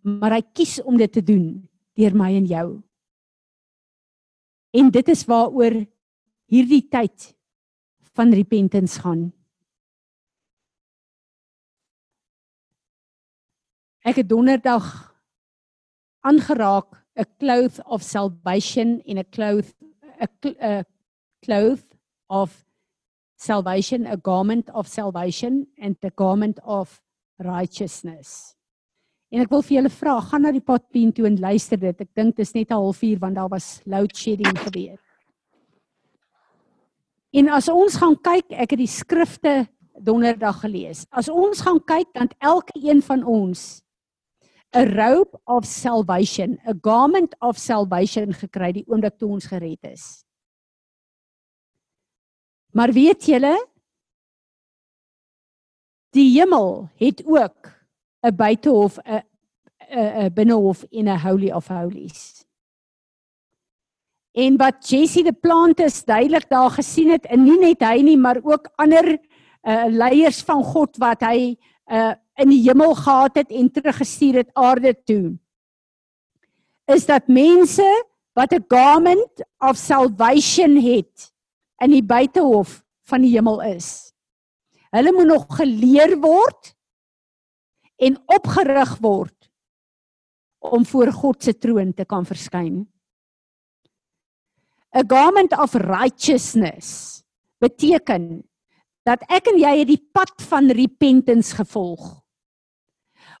maar hy kies om dit te doen deur my en jou. En dit is waaroor hierdie tyd van repentance gaan. Ek het donderdag aangeraak 'n cloth of salvation en 'n cloth 'n cloth of salvation, a garment of salvation and a garment of righteousness. En ek wil vir julle vra, gaan na die potpien toe en luister dit. Ek dink dit is net 'n halfuur want daar was load shedding gebeur. En as ons gaan kyk, ek het die skrifte donderdag gelees. As ons gaan kyk dan elke een van ons 'n robe of salvation, 'n garment of salvation gekry die oomblik toe ons gered is. Maar weet julle die hemel het ook 'n buitehof, 'n 'n binnehof en 'n holy of holies. En wat Jesse the Plantus duidelik daar gesien het, en nie net hy nie, maar ook ander uh, leiers van God wat hy uh in die hemel gehad het en teruggestuur het aarde toe is dat mense wat 'n garment of salvation het in die buitehof van die hemel is. Hulle moet nog geleer word en opgerig word om voor God se troon te kan verskyn. 'n Garment of righteousness beteken dat ek en jy het die pad van repentance gevolg.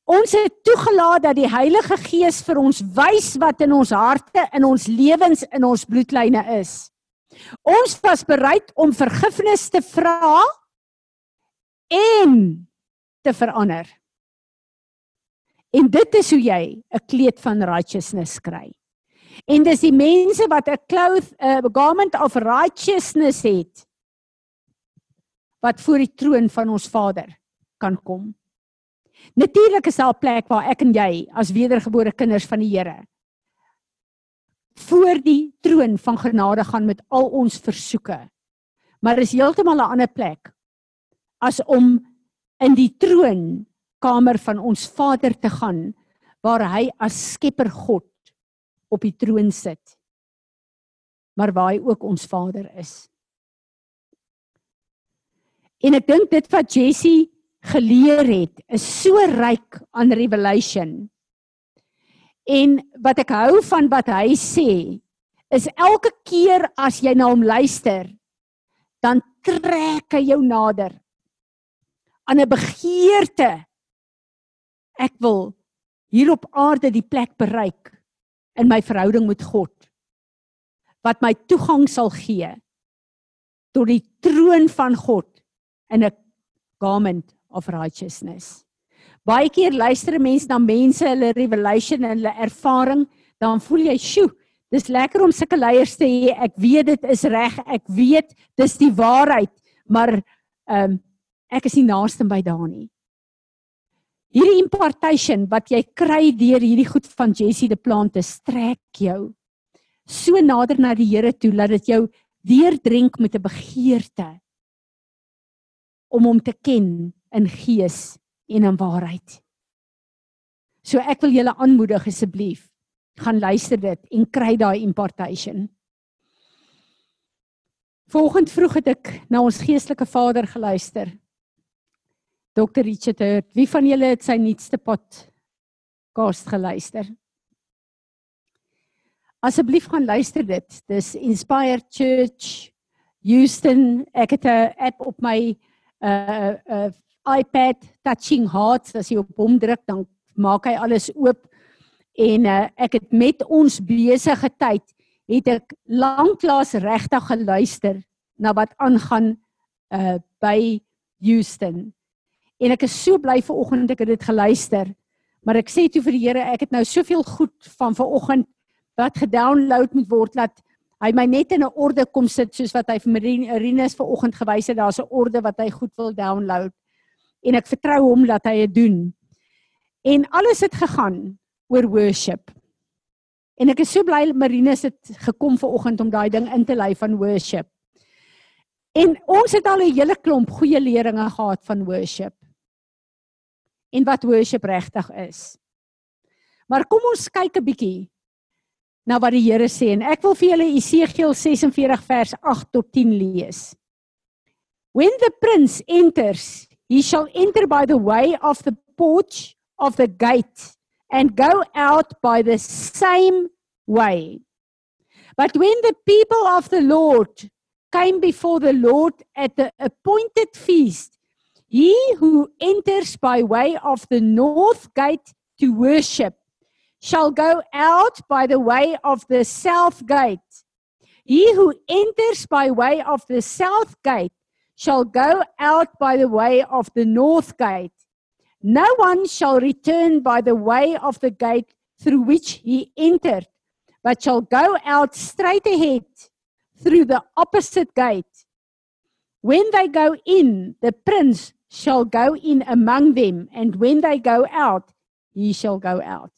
Ons het toegelaat dat die Heilige Gees vir ons wys wat in ons harte, in ons lewens, in ons bloedlyne is. Ons was bereid om vergifnis te vra en te verander. En dit is hoe jy 'n kleed van righteousness kry. En dis die mense wat 'n cloth, 'n garment of righteousness het wat voor die troon van ons Vader kan kom. Natuurlik is daar 'n plek waar ek en jy as wedergebore kinders van die Here voor die troon van genade gaan met al ons versoeke. Maar is heeltemal 'n ander plek as om in die troonkamer van ons Vader te gaan waar hy as Skepper God op die troon sit. Maar waar hy ook ons Vader is. En ek dink dit wat Jessie geleer het is so ryk aan revelation. En wat ek hou van wat hy sê is elke keer as jy na hom luister dan trek hy jou nader aan 'n begeerte. Ek wil hier op aarde die plek bereik in my verhouding met God wat my toegang sal gee tot die troon van God in 'n garment of righteousness. Baie keer luister 'n mens na mense, hulle revelation en hulle ervaring, dan voel jy, "Sjoe, dis lekker om sulke leiers te hê. Ek weet dit is reg. Ek weet dis die waarheid, maar ehm um, ek is nie naaste by daar nie." Hierdie impartation wat jy kry deur hierdie goed van Jessie de Plante strek jou so nader na die Here toe dat dit jou deurdrink met 'n begeerte om hom te ken in gees en in waarheid. So ek wil julle aanmoedig asseblief gaan luister dit en kry daai impartation. Volgende vroeg het ek na ons geestelike vader geluister. Dr. Richard Hurt, wie van julle het sy nuutste pot kast geluister? Asseblief gaan luister dit. Dis Inspired Church Houston. Ek het 'n app op my uh uh iPad touching hearts as jy op hom druk dan maak hy alles oop en uh, ek het met ons besige tyd het ek lanklaas regtig geluister na wat aangaan uh by Houston en ek is so bly ver oggend ek het dit geluister maar ek sê toe vir die Here ek het nou soveel goed van ver oggend wat gedownload moet word dat hy my net in 'n orde kom sit soos wat hy vir Marinus ver oggend gewys het daar's 'n orde wat hy goed wil download en ek vertrou hom dat hy dit doen. En alles het gegaan oor worship. En ek is so bly Marinus het gekom ver oggend om daai ding in te lei van worship. En ons het al 'n hele klomp goeie leringe gehad van worship. En wat worship regtig is. Maar kom ons kyk 'n bietjie na wat die Here sê en ek wil vir julle Esegiel 46 vers 8 tot 10 lees. When the prince enters He shall enter by the way of the porch of the gate and go out by the same way. But when the people of the Lord came before the Lord at the appointed feast, he who enters by way of the north gate to worship shall go out by the way of the south gate. He who enters by way of the south gate shall go out by the way of the north gate. No one shall return by the way of the gate through which he entered, but shall go out straight ahead through the opposite gate. When they go in, the prince shall go in among them, and when they go out, he shall go out.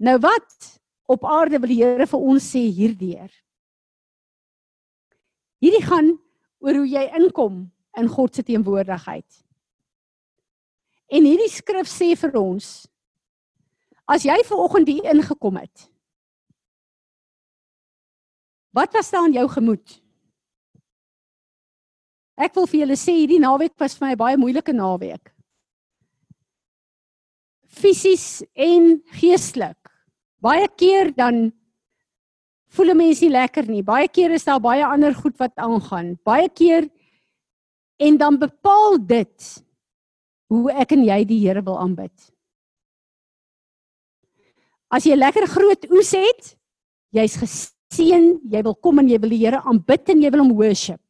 Nou wat op aarde wil die Here vir ons sê hierdeur? Hierdie gaan oor hoe jy inkom in God se teenwoordigheid. En hierdie skrif sê vir ons as jy ver oggend hier ingekom het. Wat was daar in jou gemoed? Ek wil vir julle sê hierdie naweek was vir my baie moeilike naweek. Fisies en geestelik. Baie keer dan voel 'n mens nie lekker nie. Baie keer is daar baie ander goed wat aangaan. Baie keer en dan bepaal dit hoe ek en jy die Here wil aanbid. As jy 'n lekker groot oes het, jy's geseën, jy wil kom en jy wil die Here aanbid en jy wil hom worship.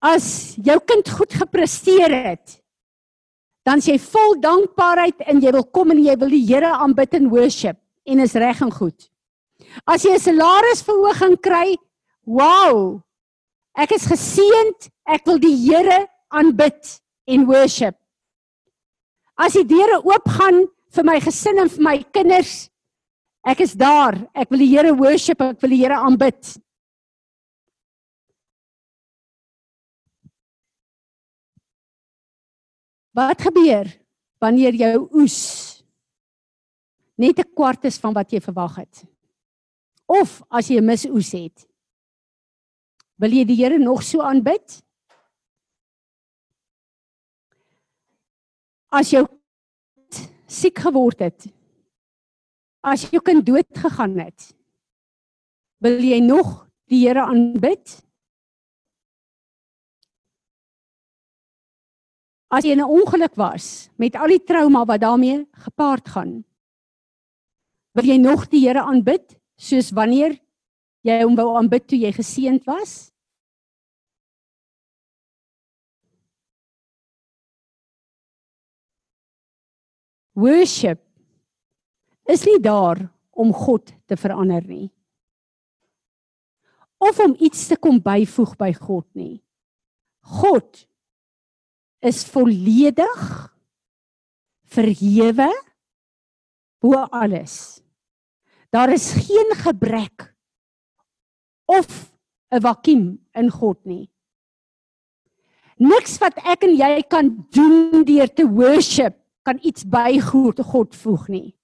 As jou kind goed gepresteer het, dan is jy vol dankbaarheid en jy wil kom en jy wil die Here aanbid en worship en is reg en goed. As jy 'n salarisverhoging kry, wow. Ek is geseënd. Ek wil die Here aanbid en worship. As die deure oopgaan vir my gesin en vir my kinders, ek is daar. Ek wil die Here worship, ek wil die Here aanbid. Wat gebeur wanneer jou oes net 'n kwart is van wat jy verwag het? Of as jy 'n misoes het, wil jy die Here nog so aanbid? As jou siek geword het, as jou kind dood gegaan het, wil jy nog die Here aanbid? as jy in 'n ongeluk was met al die trauma wat daarmee gepaard gaan. Wil jy nog die Here aanbid soos wanneer jy hom wou aanbid toe jy geseënd was? Worship is nie daar om God te verander nie. Of om iets te kom byvoeg by God nie. God is volledig verhewe bo alles. Daar is geen gebrek of 'n vakuum in God nie. Niks wat ek en jy kan doen deur te worship kan iets by God voeg nie.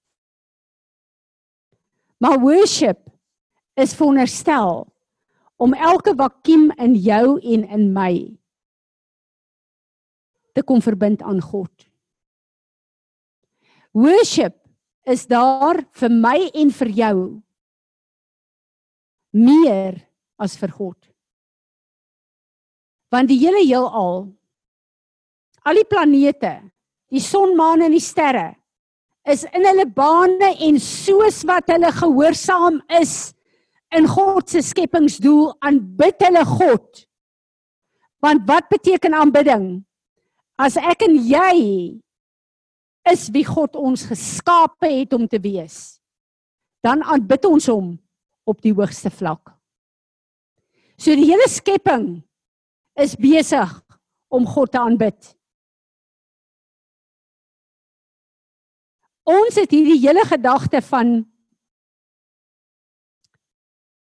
Maar worship is veronderstel om elke vakuum in jou en in my te kom verbind aan God. Worship is daar vir my en vir jou meer as vir God. Want die hele heelal al die planete, die son, maan en die sterre is in hulle bane en soos wat hulle gehoorsaam is in God se skepingsdoel aanbid hulle God. Want wat beteken aanbidding? As ek en jy is wie God ons geskape het om te wees, dan aanbid ons hom op die hoogste vlak. So die hele skepping is besig om God te aanbid. Ons het hierdie hele gedagte van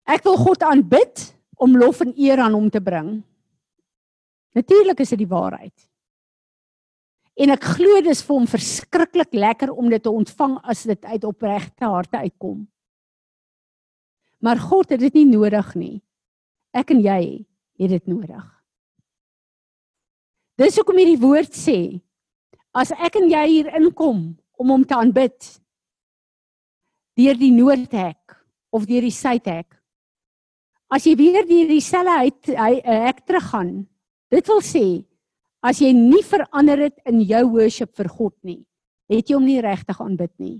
ek wil God aanbid om lof en eer aan hom te bring. Natuurlik is dit die waarheid. En ek glo dis vir hom verskriklik lekker om dit te ontvang as dit uit opregte harte uitkom. Maar God het dit nie nodig nie. Ek en jy het dit nodig. Dis hoekom hierdie woord sê as ek en jy hier inkom om hom te aanbid deur die noordhek of deur die suidhek. As jy weer deur dieselfde hek teruggaan, dit wil sê as jy nie verander het in jou worship vir God nie, het jy hom nie regtig aanbid nie.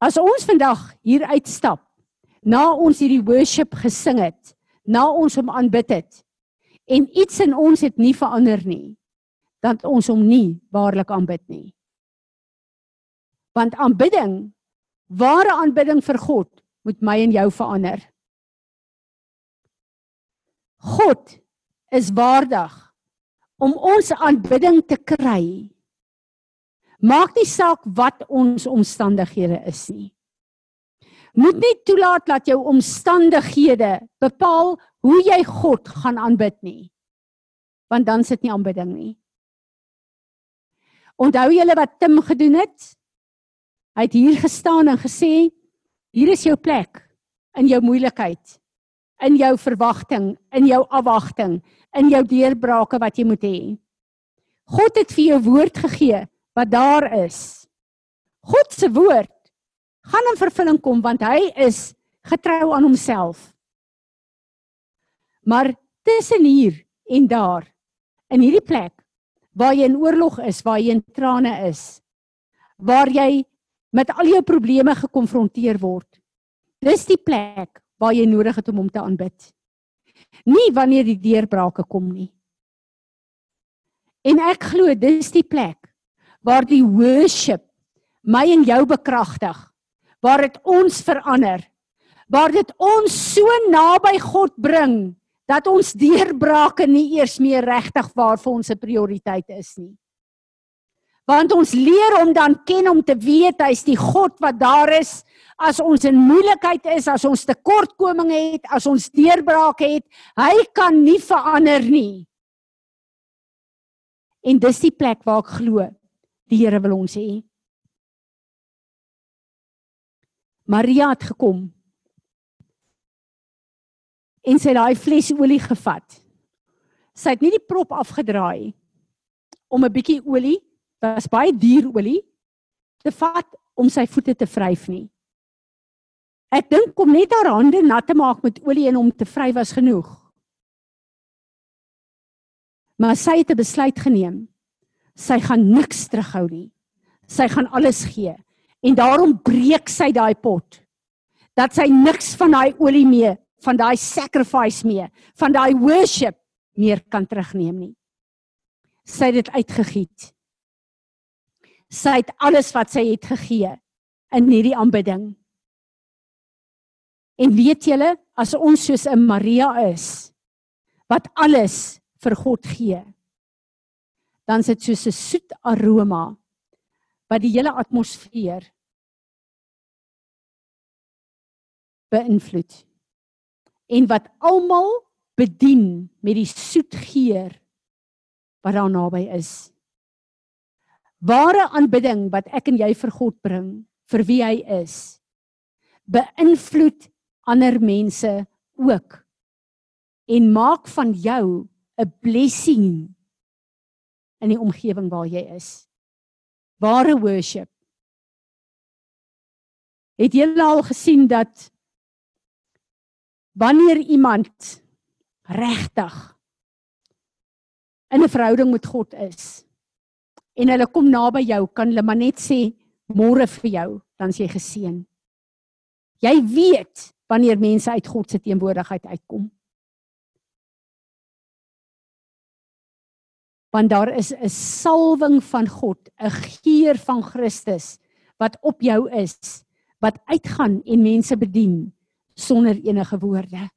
As ons vandag hier uitstap, na ons hierdie worship gesing het, na ons hom aanbid het en iets in ons het nie verander nie, dan ons hom nie waarlik aanbid nie. Want aanbidding, ware aanbidding vir God, moet my en jou verander. God is waardig om ons aanbidding te kry. Maak nie saak wat ons omstandighede is nie. Moet nie toelaat dat jou omstandighede bepaal hoe jy God gaan aanbid nie. Want dan sit nie aanbidding nie. Onthou julle wat Tim gedoen het? Hy het hier gestaan en gesê: "Hier is jou plek in jou moeilikheid, in jou verwagting, in jou afwagting, in jou deurbrake wat jy moet hê. God het vir jou woord gegee wat daar is. God se woord gaan in vervulling kom want hy is getrou aan homself. Maar tussen hier en daar in hierdie plek waar jy in oorlog is, waar jy in trane is, waar jy met al jou probleme gekonfronteer word. Dis die plek waar jy nodig het om hom te aanbid nie wanneer die deurbrake kom nie. En ek glo dis die plek waar die worship my en jou bekragtig, waar dit ons verander, waar dit ons so naby God bring dat ons deurbrake nie eers meer regtig waar vir ons 'n prioriteit is nie. Want ons leer om dan ken om te weet hy's die God wat daar is as ons in moeilikheid is, as ons tekortkominge het, as ons deurbrake het, hy kan nie verander nie. En dis die plek waar ek glo die Here wil ons hê. Maria het gekom. En sy het daai fles olie gevat. Sy het nie die prop afgedraai om 'n bietjie olie, was baie duur olie, te vat om sy voete te vryf nie. Ek dink om net haar hande nat te maak met olie en om te vry was genoeg. Maar sy het 'n besluit geneem. Sy gaan niks terughou nie. Sy gaan alles gee. En daarom breek sy daai pot. Dat sy niks van daai olie mee, van daai sacrifice mee, van daai worship meer kan terugneem nie. Sy het dit uitgegiet. Sy het alles wat sy het gegee in hierdie aanbidding. En weet julle, as ons soos 'n Maria is wat alles vir God gee, dan sit soos 'n soet aroma wat die hele atmosfeer beïnvloed en wat almal bedien met die soet geur wat daar naby is. Ware aanbidding wat ek en jy vir God bring, vir wie hy is, beïnvloed ander mense ook en maak van jou 'n blessing in die omgewing waar jy is. Ware worship. Het jy al gesien dat wanneer iemand regtig in 'n verhouding met God is en hulle kom naby jou, kan hulle maar net sê môre vir jou, dan jy geseën. Jy weet wanneer mense uit God se teenwoordigheid uitkom. Want daar is 'n salwing van God, 'n geur van Christus wat op jou is, wat uitgaan en mense bedien sonder enige woorde.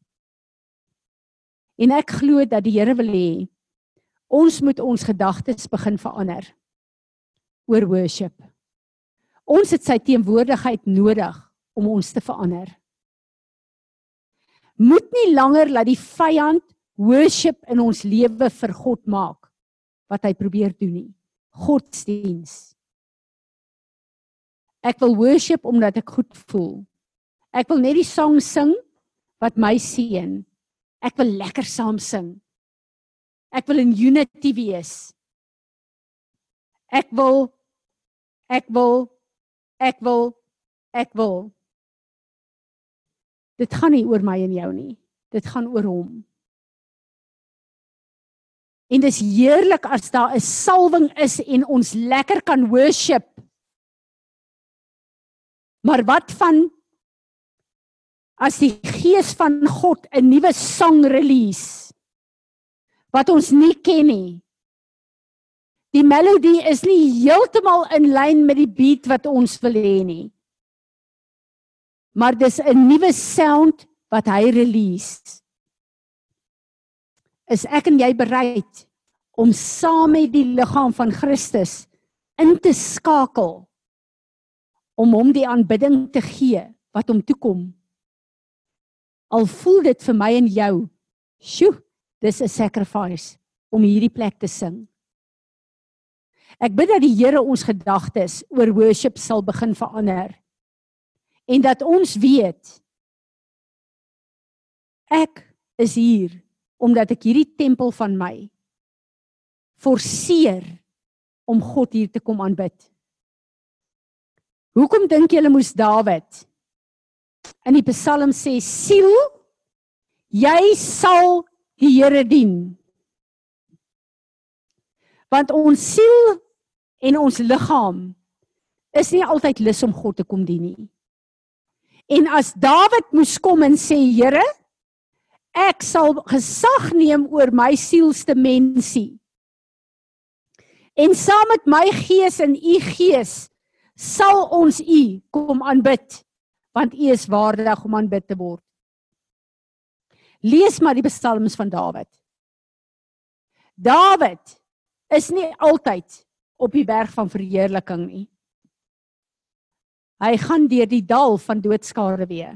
En ek glo dat die Here wil hê ons moet ons gedagtes begin verander oor worship. Ons het sy teenwoordigheid nodig om ons te verander. Moet nie langer laat die vyand worship in ons lewe vir God maak wat hy probeer doen nie. Godsdiens. Ek wil worship omdat ek goed voel. Ek wil net die sang sing wat my seën. Ek wil lekker saam sing. Ek wil in unity wees. Ek wil ek wil ek wil ek wil Dit gaan nie oor my en jou nie. Dit gaan oor hom. En dis heerlik as daar 'n salwing is en ons lekker kan worship. Maar wat van as die gees van God 'n nuwe sang release wat ons nie ken nie. Die melodie is nie heeltemal in lyn met die beat wat ons wil hê nie. Maar dis 'n nuwe sound wat hy release. Is ek en jy bereid om saam met die liggaam van Christus in te skakel om hom die aanbidding te gee wat hom toekom? Al voel dit vir my en jou, sjoe, dis 'n sacrifice om hierdie plek te sing. Ek bid dat die Here ons gedagtes oor worship sal begin verander. En dat ons weet ek is hier omdat ek hierdie tempel van my forceer om God hier te kom aanbid. Hoekom dink julle moes Dawid in die Psalm sê siel jy sal die Here dien. Want ons siel en ons liggaam is nie altyd lus om God te kom dien nie. En as Dawid moes kom en sê Here ek sal gesag neem oor my sielste mensie. En saam met my gees en u gees sal ons u kom aanbid want U is waardig om aanbid te word. Lees maar die psalms van Dawid. Dawid is nie altyd op die berg van verheerliking nie. Hy gaan deur die dal van doodskare weer.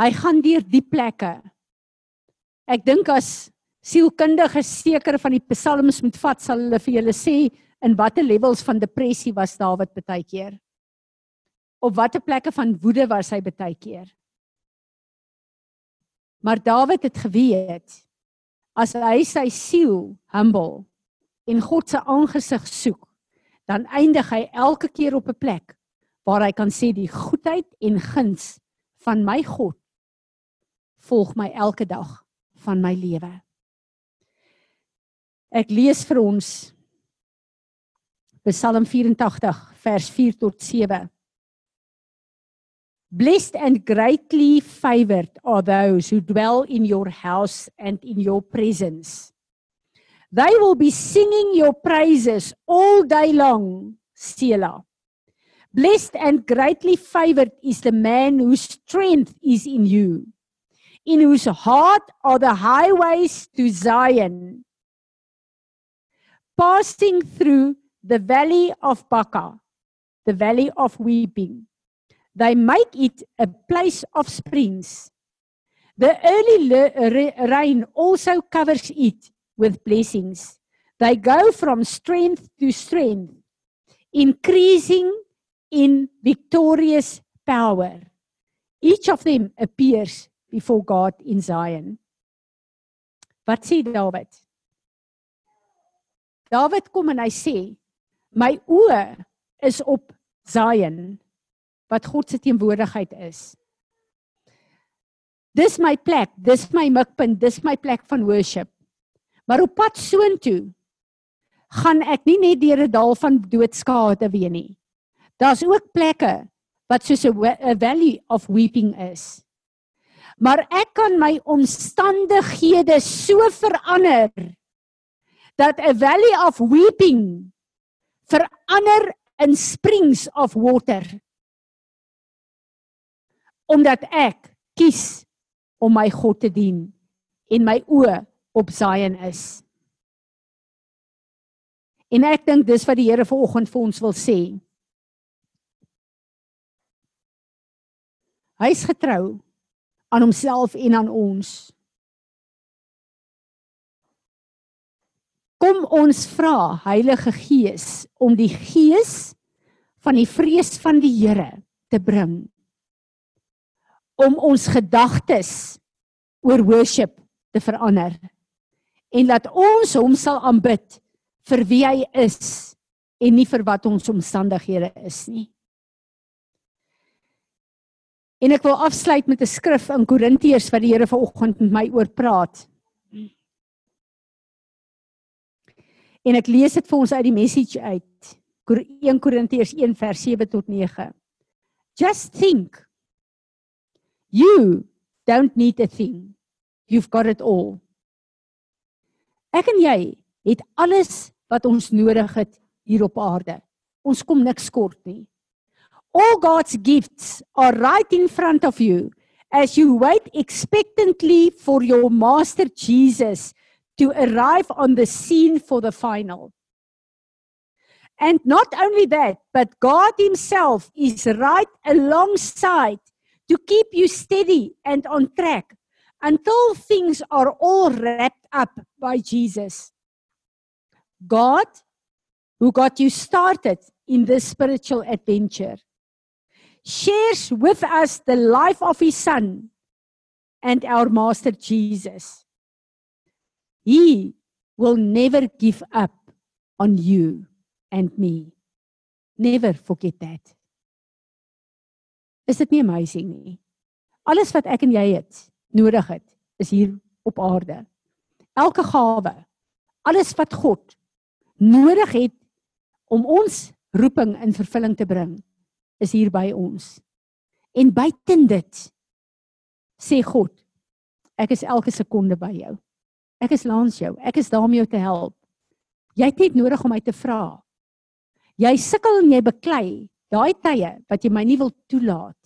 Hy gaan deur die plekke. Ek dink as sielkundiges seker van die psalms moet vat, sal hulle vir julle sê in watter levels van depressie was Dawid baie keer op watter plekke van woede was hy baie keer. Maar Dawid het geweet as hy sy siel humble en God se aangesig soek, dan eindig hy elke keer op 'n plek waar hy kan sê die goedheid en guns van my God volg my elke dag van my lewe. Ek lees vir ons Psalm 84 vers 4 tot 7. Blessed and greatly favored are those who dwell in your house and in your presence. They will be singing your praises all day long, Selah. Blessed and greatly favored is the man whose strength is in you, in whose heart are the highways to Zion. Passing through the valley of Baca, the valley of weeping, they make it a place of springs. The early rain also covers it with blessings. They go from strength to strength, increasing in victorious power. Each of them appears before God in Zion. Wat sê Dawid? Dawid kom en hy sê, my oë is op Zion wat God se teenwoordigheid is. Dis my plek, dis my mikpunt, dis my plek van worship. Maar op pad soontoe gaan ek nie net deur 'n dal van doodskade weer nie. Daar's ook plekke wat soos 'n valley of weeping is. Maar ek kan my omstandighede so verander dat 'n valley of weeping verander in springs of water. Omdat ek kies om my God te dien en my oë op Zion is. En ek dink dis wat die Here vanoggend vir ons wil sê. Hy's getrou aan homself en aan ons. Kom ons vra Heilige Gees om die gees van die vrees van die Here te bring om ons gedagtes oor worship te verander en laat ons hom sal aanbid vir wie hy is en nie vir wat ons omstandighede is nie. En ek wil afsluit met 'n skrif in Korintiërs wat die Here vanoggend met my oor praat. En ek lees dit vir ons uit die message uit. Kor- 1 Korintiërs 1 vers 7 tot 9. Just think. You don't need a thing. You've got it all. Ek en jy het alles wat ons nodig het hier op aarde. Ons kom niks kort nie. All God's gifts are right in front of you as you wait expectantly for your master Jesus to arrive on the scene for the final. And not only that, but God Himself is right alongside to keep you steady and on track until things are all wrapped up by Jesus. God, who got you started in this spiritual adventure, shares with us the life of His Son and our Master Jesus. He will never give up on you and me. Never forget that. Is dit nie amazing nie? Alles wat ek en jy het, nodig het, is hier op aarde. Elke gawe, alles wat God nodig het om ons roeping in vervulling te bring, is hier by ons. En buiten dit sê God, ek is elke sekonde by jou. Ek is langs jou. Ek is daar om jou te help. Jy het net nodig om my te vra. Jy sukkel en jy beklei daai tye wat jy my nie wil toelaat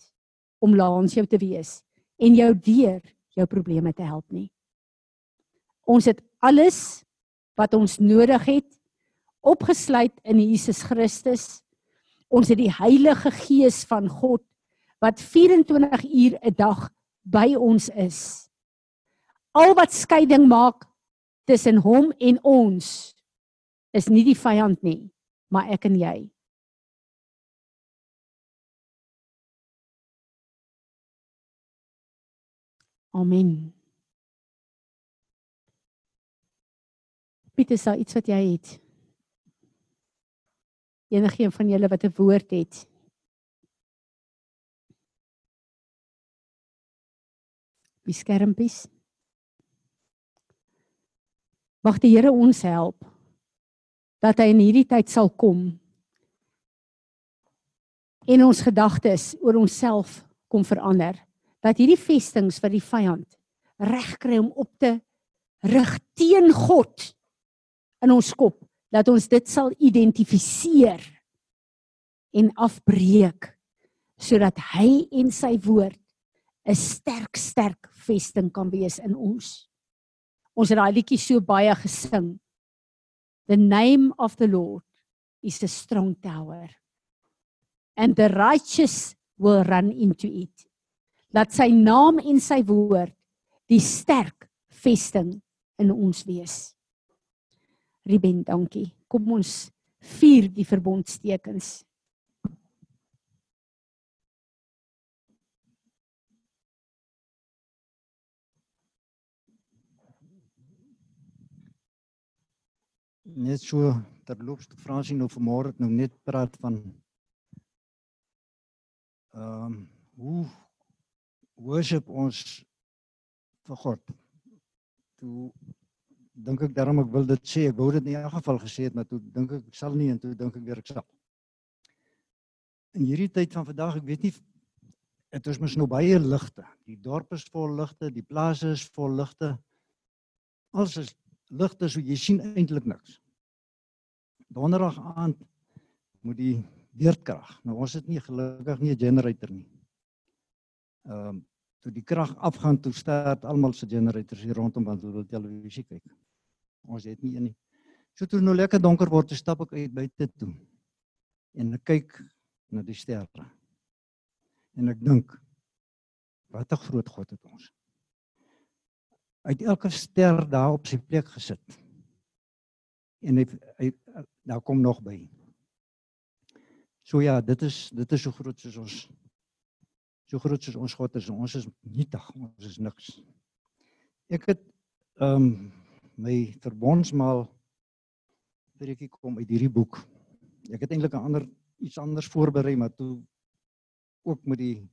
om langs jou te wees en jou deur jou probleme te help nie. Ons het alles wat ons nodig het opgesluit in Jesus Christus. Ons het die Heilige Gees van God wat 24 uur 'n dag by ons is. Al wat skeiding maak tussen hom en ons is nie die vyand nie, maar ek en jy. Amen. Pieter, is daar iets wat jy het? Enigeen van julle wat 'n woord het? Die skermpies. Mag die Here ons help dat hy in hierdie tyd sal kom en ons gedagtes oor onsself kom verander dat hierdie vestings wat die vyand regkry om op te rig teen God in ons kop dat ons dit sal identifiseer en afbreek sodat hy en sy woord 'n sterk sterk vesting kan wees in ons. Ons het daai liedjie so baie gesing. The name of the Lord is a strong tower and the righteous will run into it. Laat sy naam en sy woord die sterk vesting in ons wees. Ruben, dankie. Kom ons vier die verbondstekens. Net so terloops Fransie nou vanmôre nou net praat van ehm um, hoe worship ons vir God. Toe dink ek daarom ek wil dit sê, ek wou dit in elk geval gesê het, maar toe dink ek ek sal nie en toe dink ek weer ek sal. In hierdie tyd van vandag, ek weet nie dit is mos nou baie ligte. Die dorp is vol ligte, die plase is vol ligte. Alles is ligte so jy sien eintlik niks. Donderdag aand moet die beerdkrag. Nou ons het nie gelukkig nie 'n generator nie. Ehm um, toe die krag afgaan toe start almal se generators hier rondom want hulle wil televisie kyk. Ons het nie een nie. So toe nou lekker donker word, stap ek uit buite toe. En ek kyk na die sterre. En ek dink wat 'n groot God het ons. Uit elke ster daar op sy plek gesit. En hy, hy daar kom nog by. So ja, dit is dit is so groot soos ons so groot soos ons God is. Ons is nietig, ons is niks. Ek het ehm um, my verbondsmaal preekie kom uit hierdie boek. Ek het eintlik 'n ander iets anders voorberei, maar toe ook met die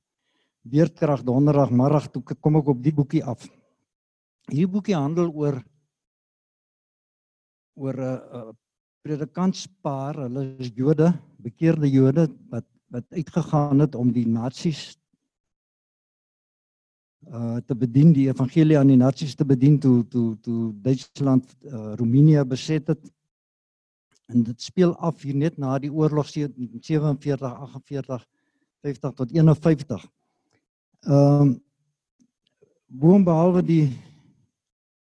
weerkrag donderdag middag toe kom ek op die boekie af. Hierdie boekie handel oor oor 'n uh, uh, predikantspaar, hulle is Jode, bekeerde Jode wat wat uitgegaan het om die nasies uh te bedien die evangelie aan die nasies te bedien toe toe toe Duitsland uh, Roemenië beset het. En dit speel af hier net na die oorlog 47 48 50 tot 51. Ehm um, boonbehalwe die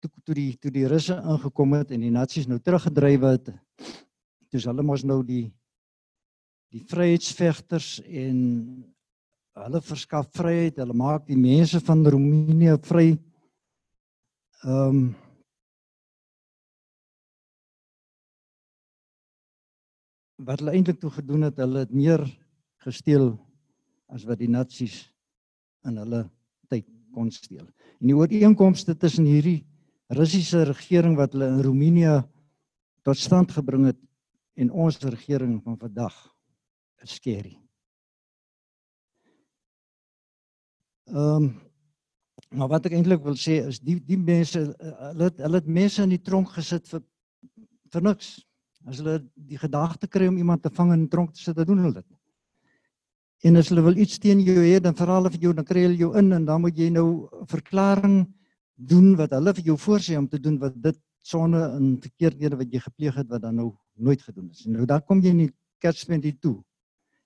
toe toe die toe die russe ingekom het en die nasies nou teruggedryf het. Dis hulle mos nou die die vryheidsvegters en hulle verskaf vryheid, hulle maak die mense van Roemenië vry. Ehm um, wat hulle eintlik toe gedoen het, hulle het meer gesteel as wat die nasies in hulle tyd kon steel. En die ooreenkomste tussen hierdie Russiese regering wat hulle in Roemenië tot stand gebring het en ons regering van vandag is skerry. Ehm um, maar wat ek eintlik wil sê is die die mense eh, hulle het, hulle het mense in die tronk gesit vir vir niks. As hulle die gedagte kry om iemand te vang in 'n tronk te sit, dan doen hulle dit. En as hulle wil iets teen jou hê, dan vra hulle vir jou, dan kry hulle jou in en dan moet jy nou verklaring doen wat hulle vir jou voorsê om te doen wat dit sonde en verkeerdhede wat jy gepleeg het wat dan nou nooit gedoen is. Nou dan kom jy in die hier toe.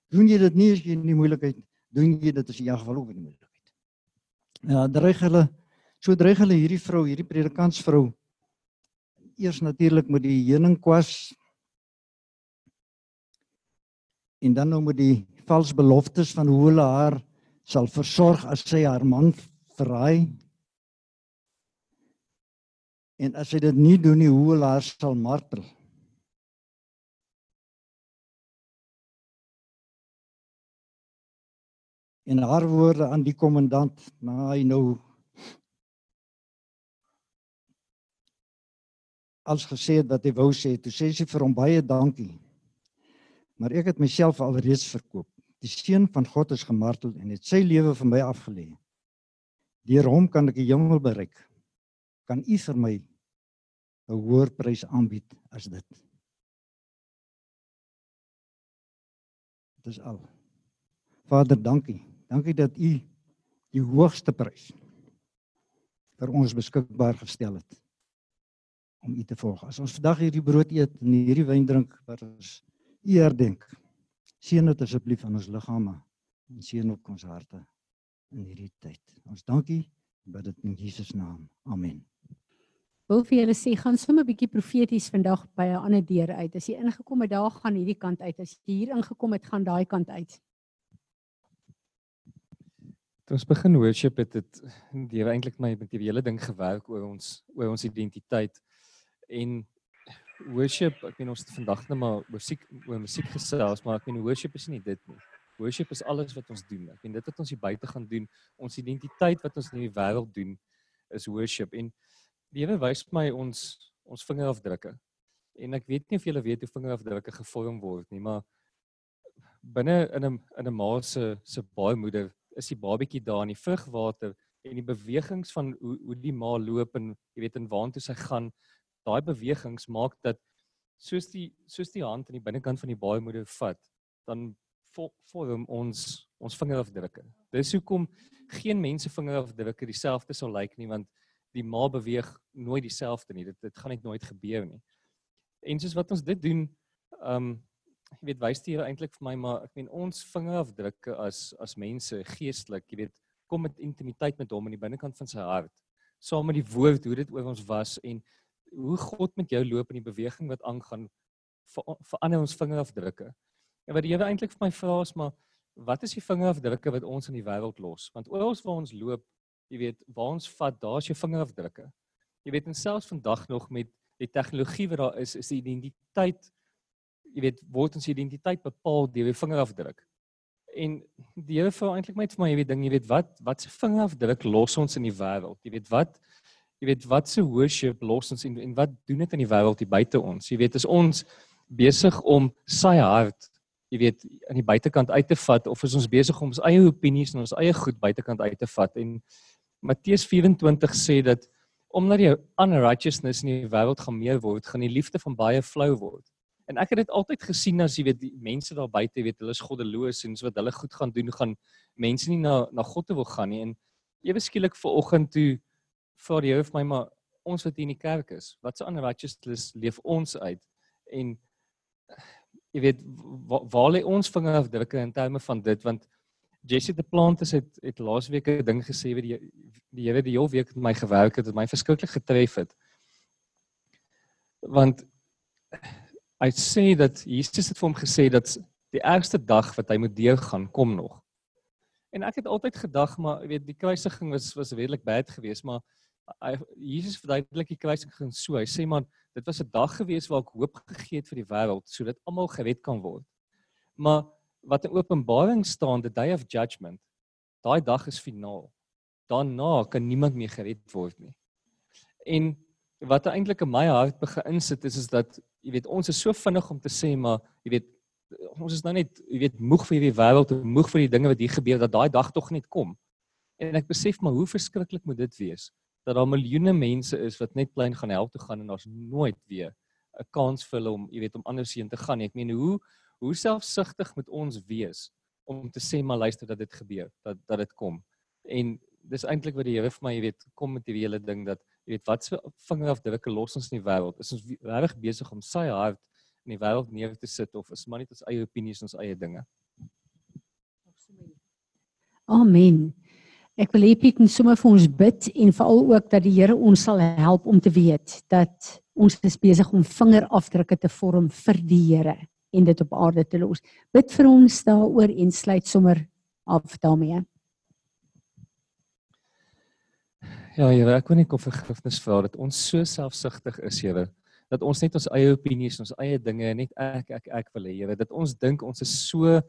Doen jy dit nie as jy in die moeilikheid doen jy dit as jy in geval ook in die moeilikheid. Ja, dreig hulle so dreig hulle hierdie vrou, hierdie predikantsvrou eers natuurlik met die heuningkwas en dan nou met die vals beloftes van hoe hulle haar sal versorg as sy haar man verraai. En as sy dit nie doen nie, hoe hulle haar sal martel. En haar woorde aan die kommandant na hy nou als gesê het wat hy wou sê toe sê sy vir hom baie dankie maar ek het myself alreeds verkoop. Die seun van God is gemartel en het sy lewe vir my afgelê. Deur hom kan ek die hemel bereik. Kan u vir my 'n hoër prys aanbied as dit? Dis al. Vader, dankie Dankie dat u die hoogste prys vir ons beskikbaar gestel het. om U te volg. As ons vandag hierdie brood eet en hierdie wyn drink wat ons U herdenk, seën dit asseblief aan ons liggame en seën ook ons harte in hierdie tyd. Ons dankie bid dit in Jesus naam. Amen. Wil vir julle sê gaan sommer 'n bietjie profeties vandag by 'n ander deur uit. As jy ingekom het, daar gaan hierdie kant uit. As jy hier ingekom het, gaan daai kant uit. Toe ons begin worship het dit Here eintlik my met die hele ding gewerk oor ons oor ons identiteit. En worship ek meen ons het vandag net maar musiek oor musiek gesels maar ek meen worship is nie dit nie. Worship is alles wat ons doen. Ek meen dit wat ons hier buite gaan doen ons identiteit wat ons in die wêreld doen is worship. En die Here wys my ons ons vingerafdrukke. En ek weet nie of julle weet hoe vingerafdrukke gevorm word nie maar binne in 'n in 'n ma se se baarmoeder is die babatjie daar in die vrugwater en die bewegings van hoe hoe die ma loop en jy weet en waartoe sy gaan daai bewegings maak dat soos die soos die hand aan die binnekant van die baarmoeder vat dan vorm ons ons vingerafdrukke. Dis hoekom geen mense vingerafdrukke dieselfde sal lyk nie want die ma beweeg nooit dieselfde nie. Dit dit gaan net nooit gebeur nie. En soos wat ons dit doen, ehm um, jy weet wys dit eintlik vir my maar ek meen ons vingerafdrukke as as mense geestelik, jy weet, kom met intimiteit met hom in die binnekant van sy hart. Saam met die woord hoe dit oor ons was en hoe God met jou loop in die beweging wat aangaan ver, verander ons vingerafdrukke. En wat die Here eintlik vir my vra is maar wat is die vingerafdrukke wat ons in die wêreld los? Want oral waar ons loop, jy weet, waar ons vat, daar's jou vingerafdrukke. Jy weet en selfs vandag nog met die tegnologie wat daar is, is die identiteit jy weet word ons identiteit bepaal deur die vingerafdruk. En die Here vra eintlik net vir my, jy weet ding, jy weet wat wat se vingerafdruk los ons in die wêreld? Jy weet wat jy weet wat se worship los ons en en wat doen dit in die wêreld hier buite ons? Jy weet is ons besig om sy hart jy weet aan die buitekant uit te vat of is ons besig om ons eie opinies en ons eie goed buitekant uit te vat en Matteus 24 sê dat omdat die unrighteousness in die wêreld gaan meer word, gaan die liefde van baie flou word. En ek het dit altyd gesien as jy weet die mense daar buite weet hulle is goddeloos en so wat hulle goed gaan doen gaan mense nie na na God toe wil gaan nie. En ewe skielik ver oggend toe vra die Here vir my maar ons wat hier in die kerk is, wat se unrighteousness leef ons uit? En jy weet waar, waar lê ons vingerafdrukke in terme van dit? Want Jesse the Plantes het het laasweek 'n ding gesê wat die Here die hele week met my gewerk het, het my verskriklik getref het. Want hy sê dat Jesus het vir hom gesê dat die ergste dag wat hy moet deurgaan kom nog. En ek het altyd gedag maar jy weet die kruisiging was was redelik bad geweest, maar hy Jesus verduidelik die kruisiging so. Hy sê man dit was 'n dag gewees waar ek hoop gegee het vir die wêreld sodat almal gered kan word. Maar wat in Openbaring staan, the day of judgment, daai dag is finaal. Daarna kan niemand meer gered word nie. En wat eintlik in my hart begin insit is is dat jy weet ons is so vinnig om te sê maar jy weet ons is nou net jy weet moeg vir hierdie wêreld en moeg vir die dinge wat hier gebeur dat daai dag tog net kom. En ek besef maar hoe verskriklik moet dit wees dat daar miljoene mense is wat net plein gaan help toe gaan en daar's nooit weer 'n kans vir hulle om, jy weet, om anders heen te gaan nie. Ek meen hoe hoe selfsugtig moet ons wees om te sê maar luister dat dit gebeur, dat dat dit kom. En dis eintlik wat die Here vir my, jy weet, kom met hierdie hele ding dat jy weet wat so vingerafdrukke los ons in die wêreld. Is ons regtig besig om sy hart in die wêreld neer te sit of is maar net ons eie opinies en ons eie dinge? Amen. Ek wil hê Piet moet sommer vir ons bid en veral ook dat die Here ons sal help om te weet dat ons besig om vingerafdrukke te vorm vir die Here en dit op aarde te los. Bid vir ons daaroor en sluit sommer af daarmee. Ja, Here, ek wil net kom vergifnis vra dat ons so selfsugtig is, Here, dat ons net ons eie opinies, ons eie dinge net ek ek ek wil hê, Here, dat ons dink ons is so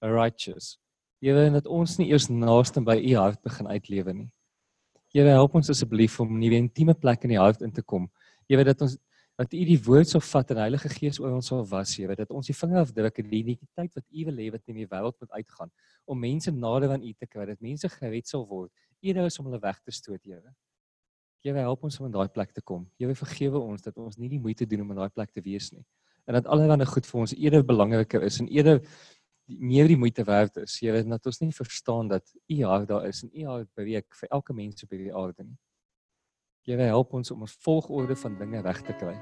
righteous Here en dat ons nie eers naaste by u hart begin uitlewe nie. Here help ons asseblief om nie 'n intieme plek in die hart in te kom. Here dat ons dat u die woord sal vat en Heilige Gees oor ons sal was, Here, dat ons die vingerafdrukke die identiteit wat u wil hê wat in die wêreld moet uitgaan om mense nader aan u te kry, dat mense gered sal word. Eerder is om hulle weg te stoot, Here. Here help ons om in daai plek te kom. Here vergewe ons dat ons nie die moeite doen om in daai plek te wees nie. En dat allerlei goed vir ons eerder belangriker is en eerder meer die moeite werd is. Weet dat ons nie verstaan dat U hart daar is en U hart beweeg vir elke mens op hierdie aarde nie. Here help ons om ons volgorde van dinge reg te kry.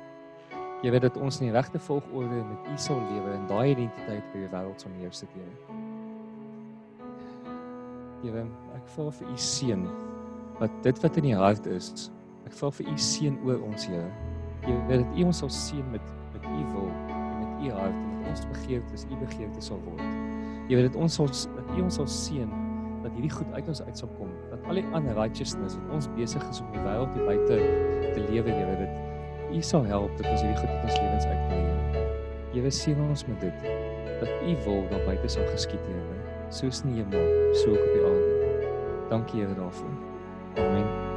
Here dat ons in die regte volgorde met U sal lewe en daai identiteit by die wêreld sal neersit, Here. Here, ek vra vir U seën wat dit wat in die hart is. Ek vra vir U seën oor ons, Here. Here dat U ons sal seën met met U wil en met U hart en dat ons begeertes U begeertes sal word. Here dat ons sal dat U ons sal seën dat hierdie goed uit ons uit sal kom. Al die unrighteousness wat ons besig is om die wêreld hier buite te lewe, Here, dit U sal help dat ons hierdie goed uit ons lewens uitkry. Here seën ons met dit dat U wil daar buite sal geskied, Here, soos in die hemel, so ook op die aarde. Dankie Here daarvoor. Amen.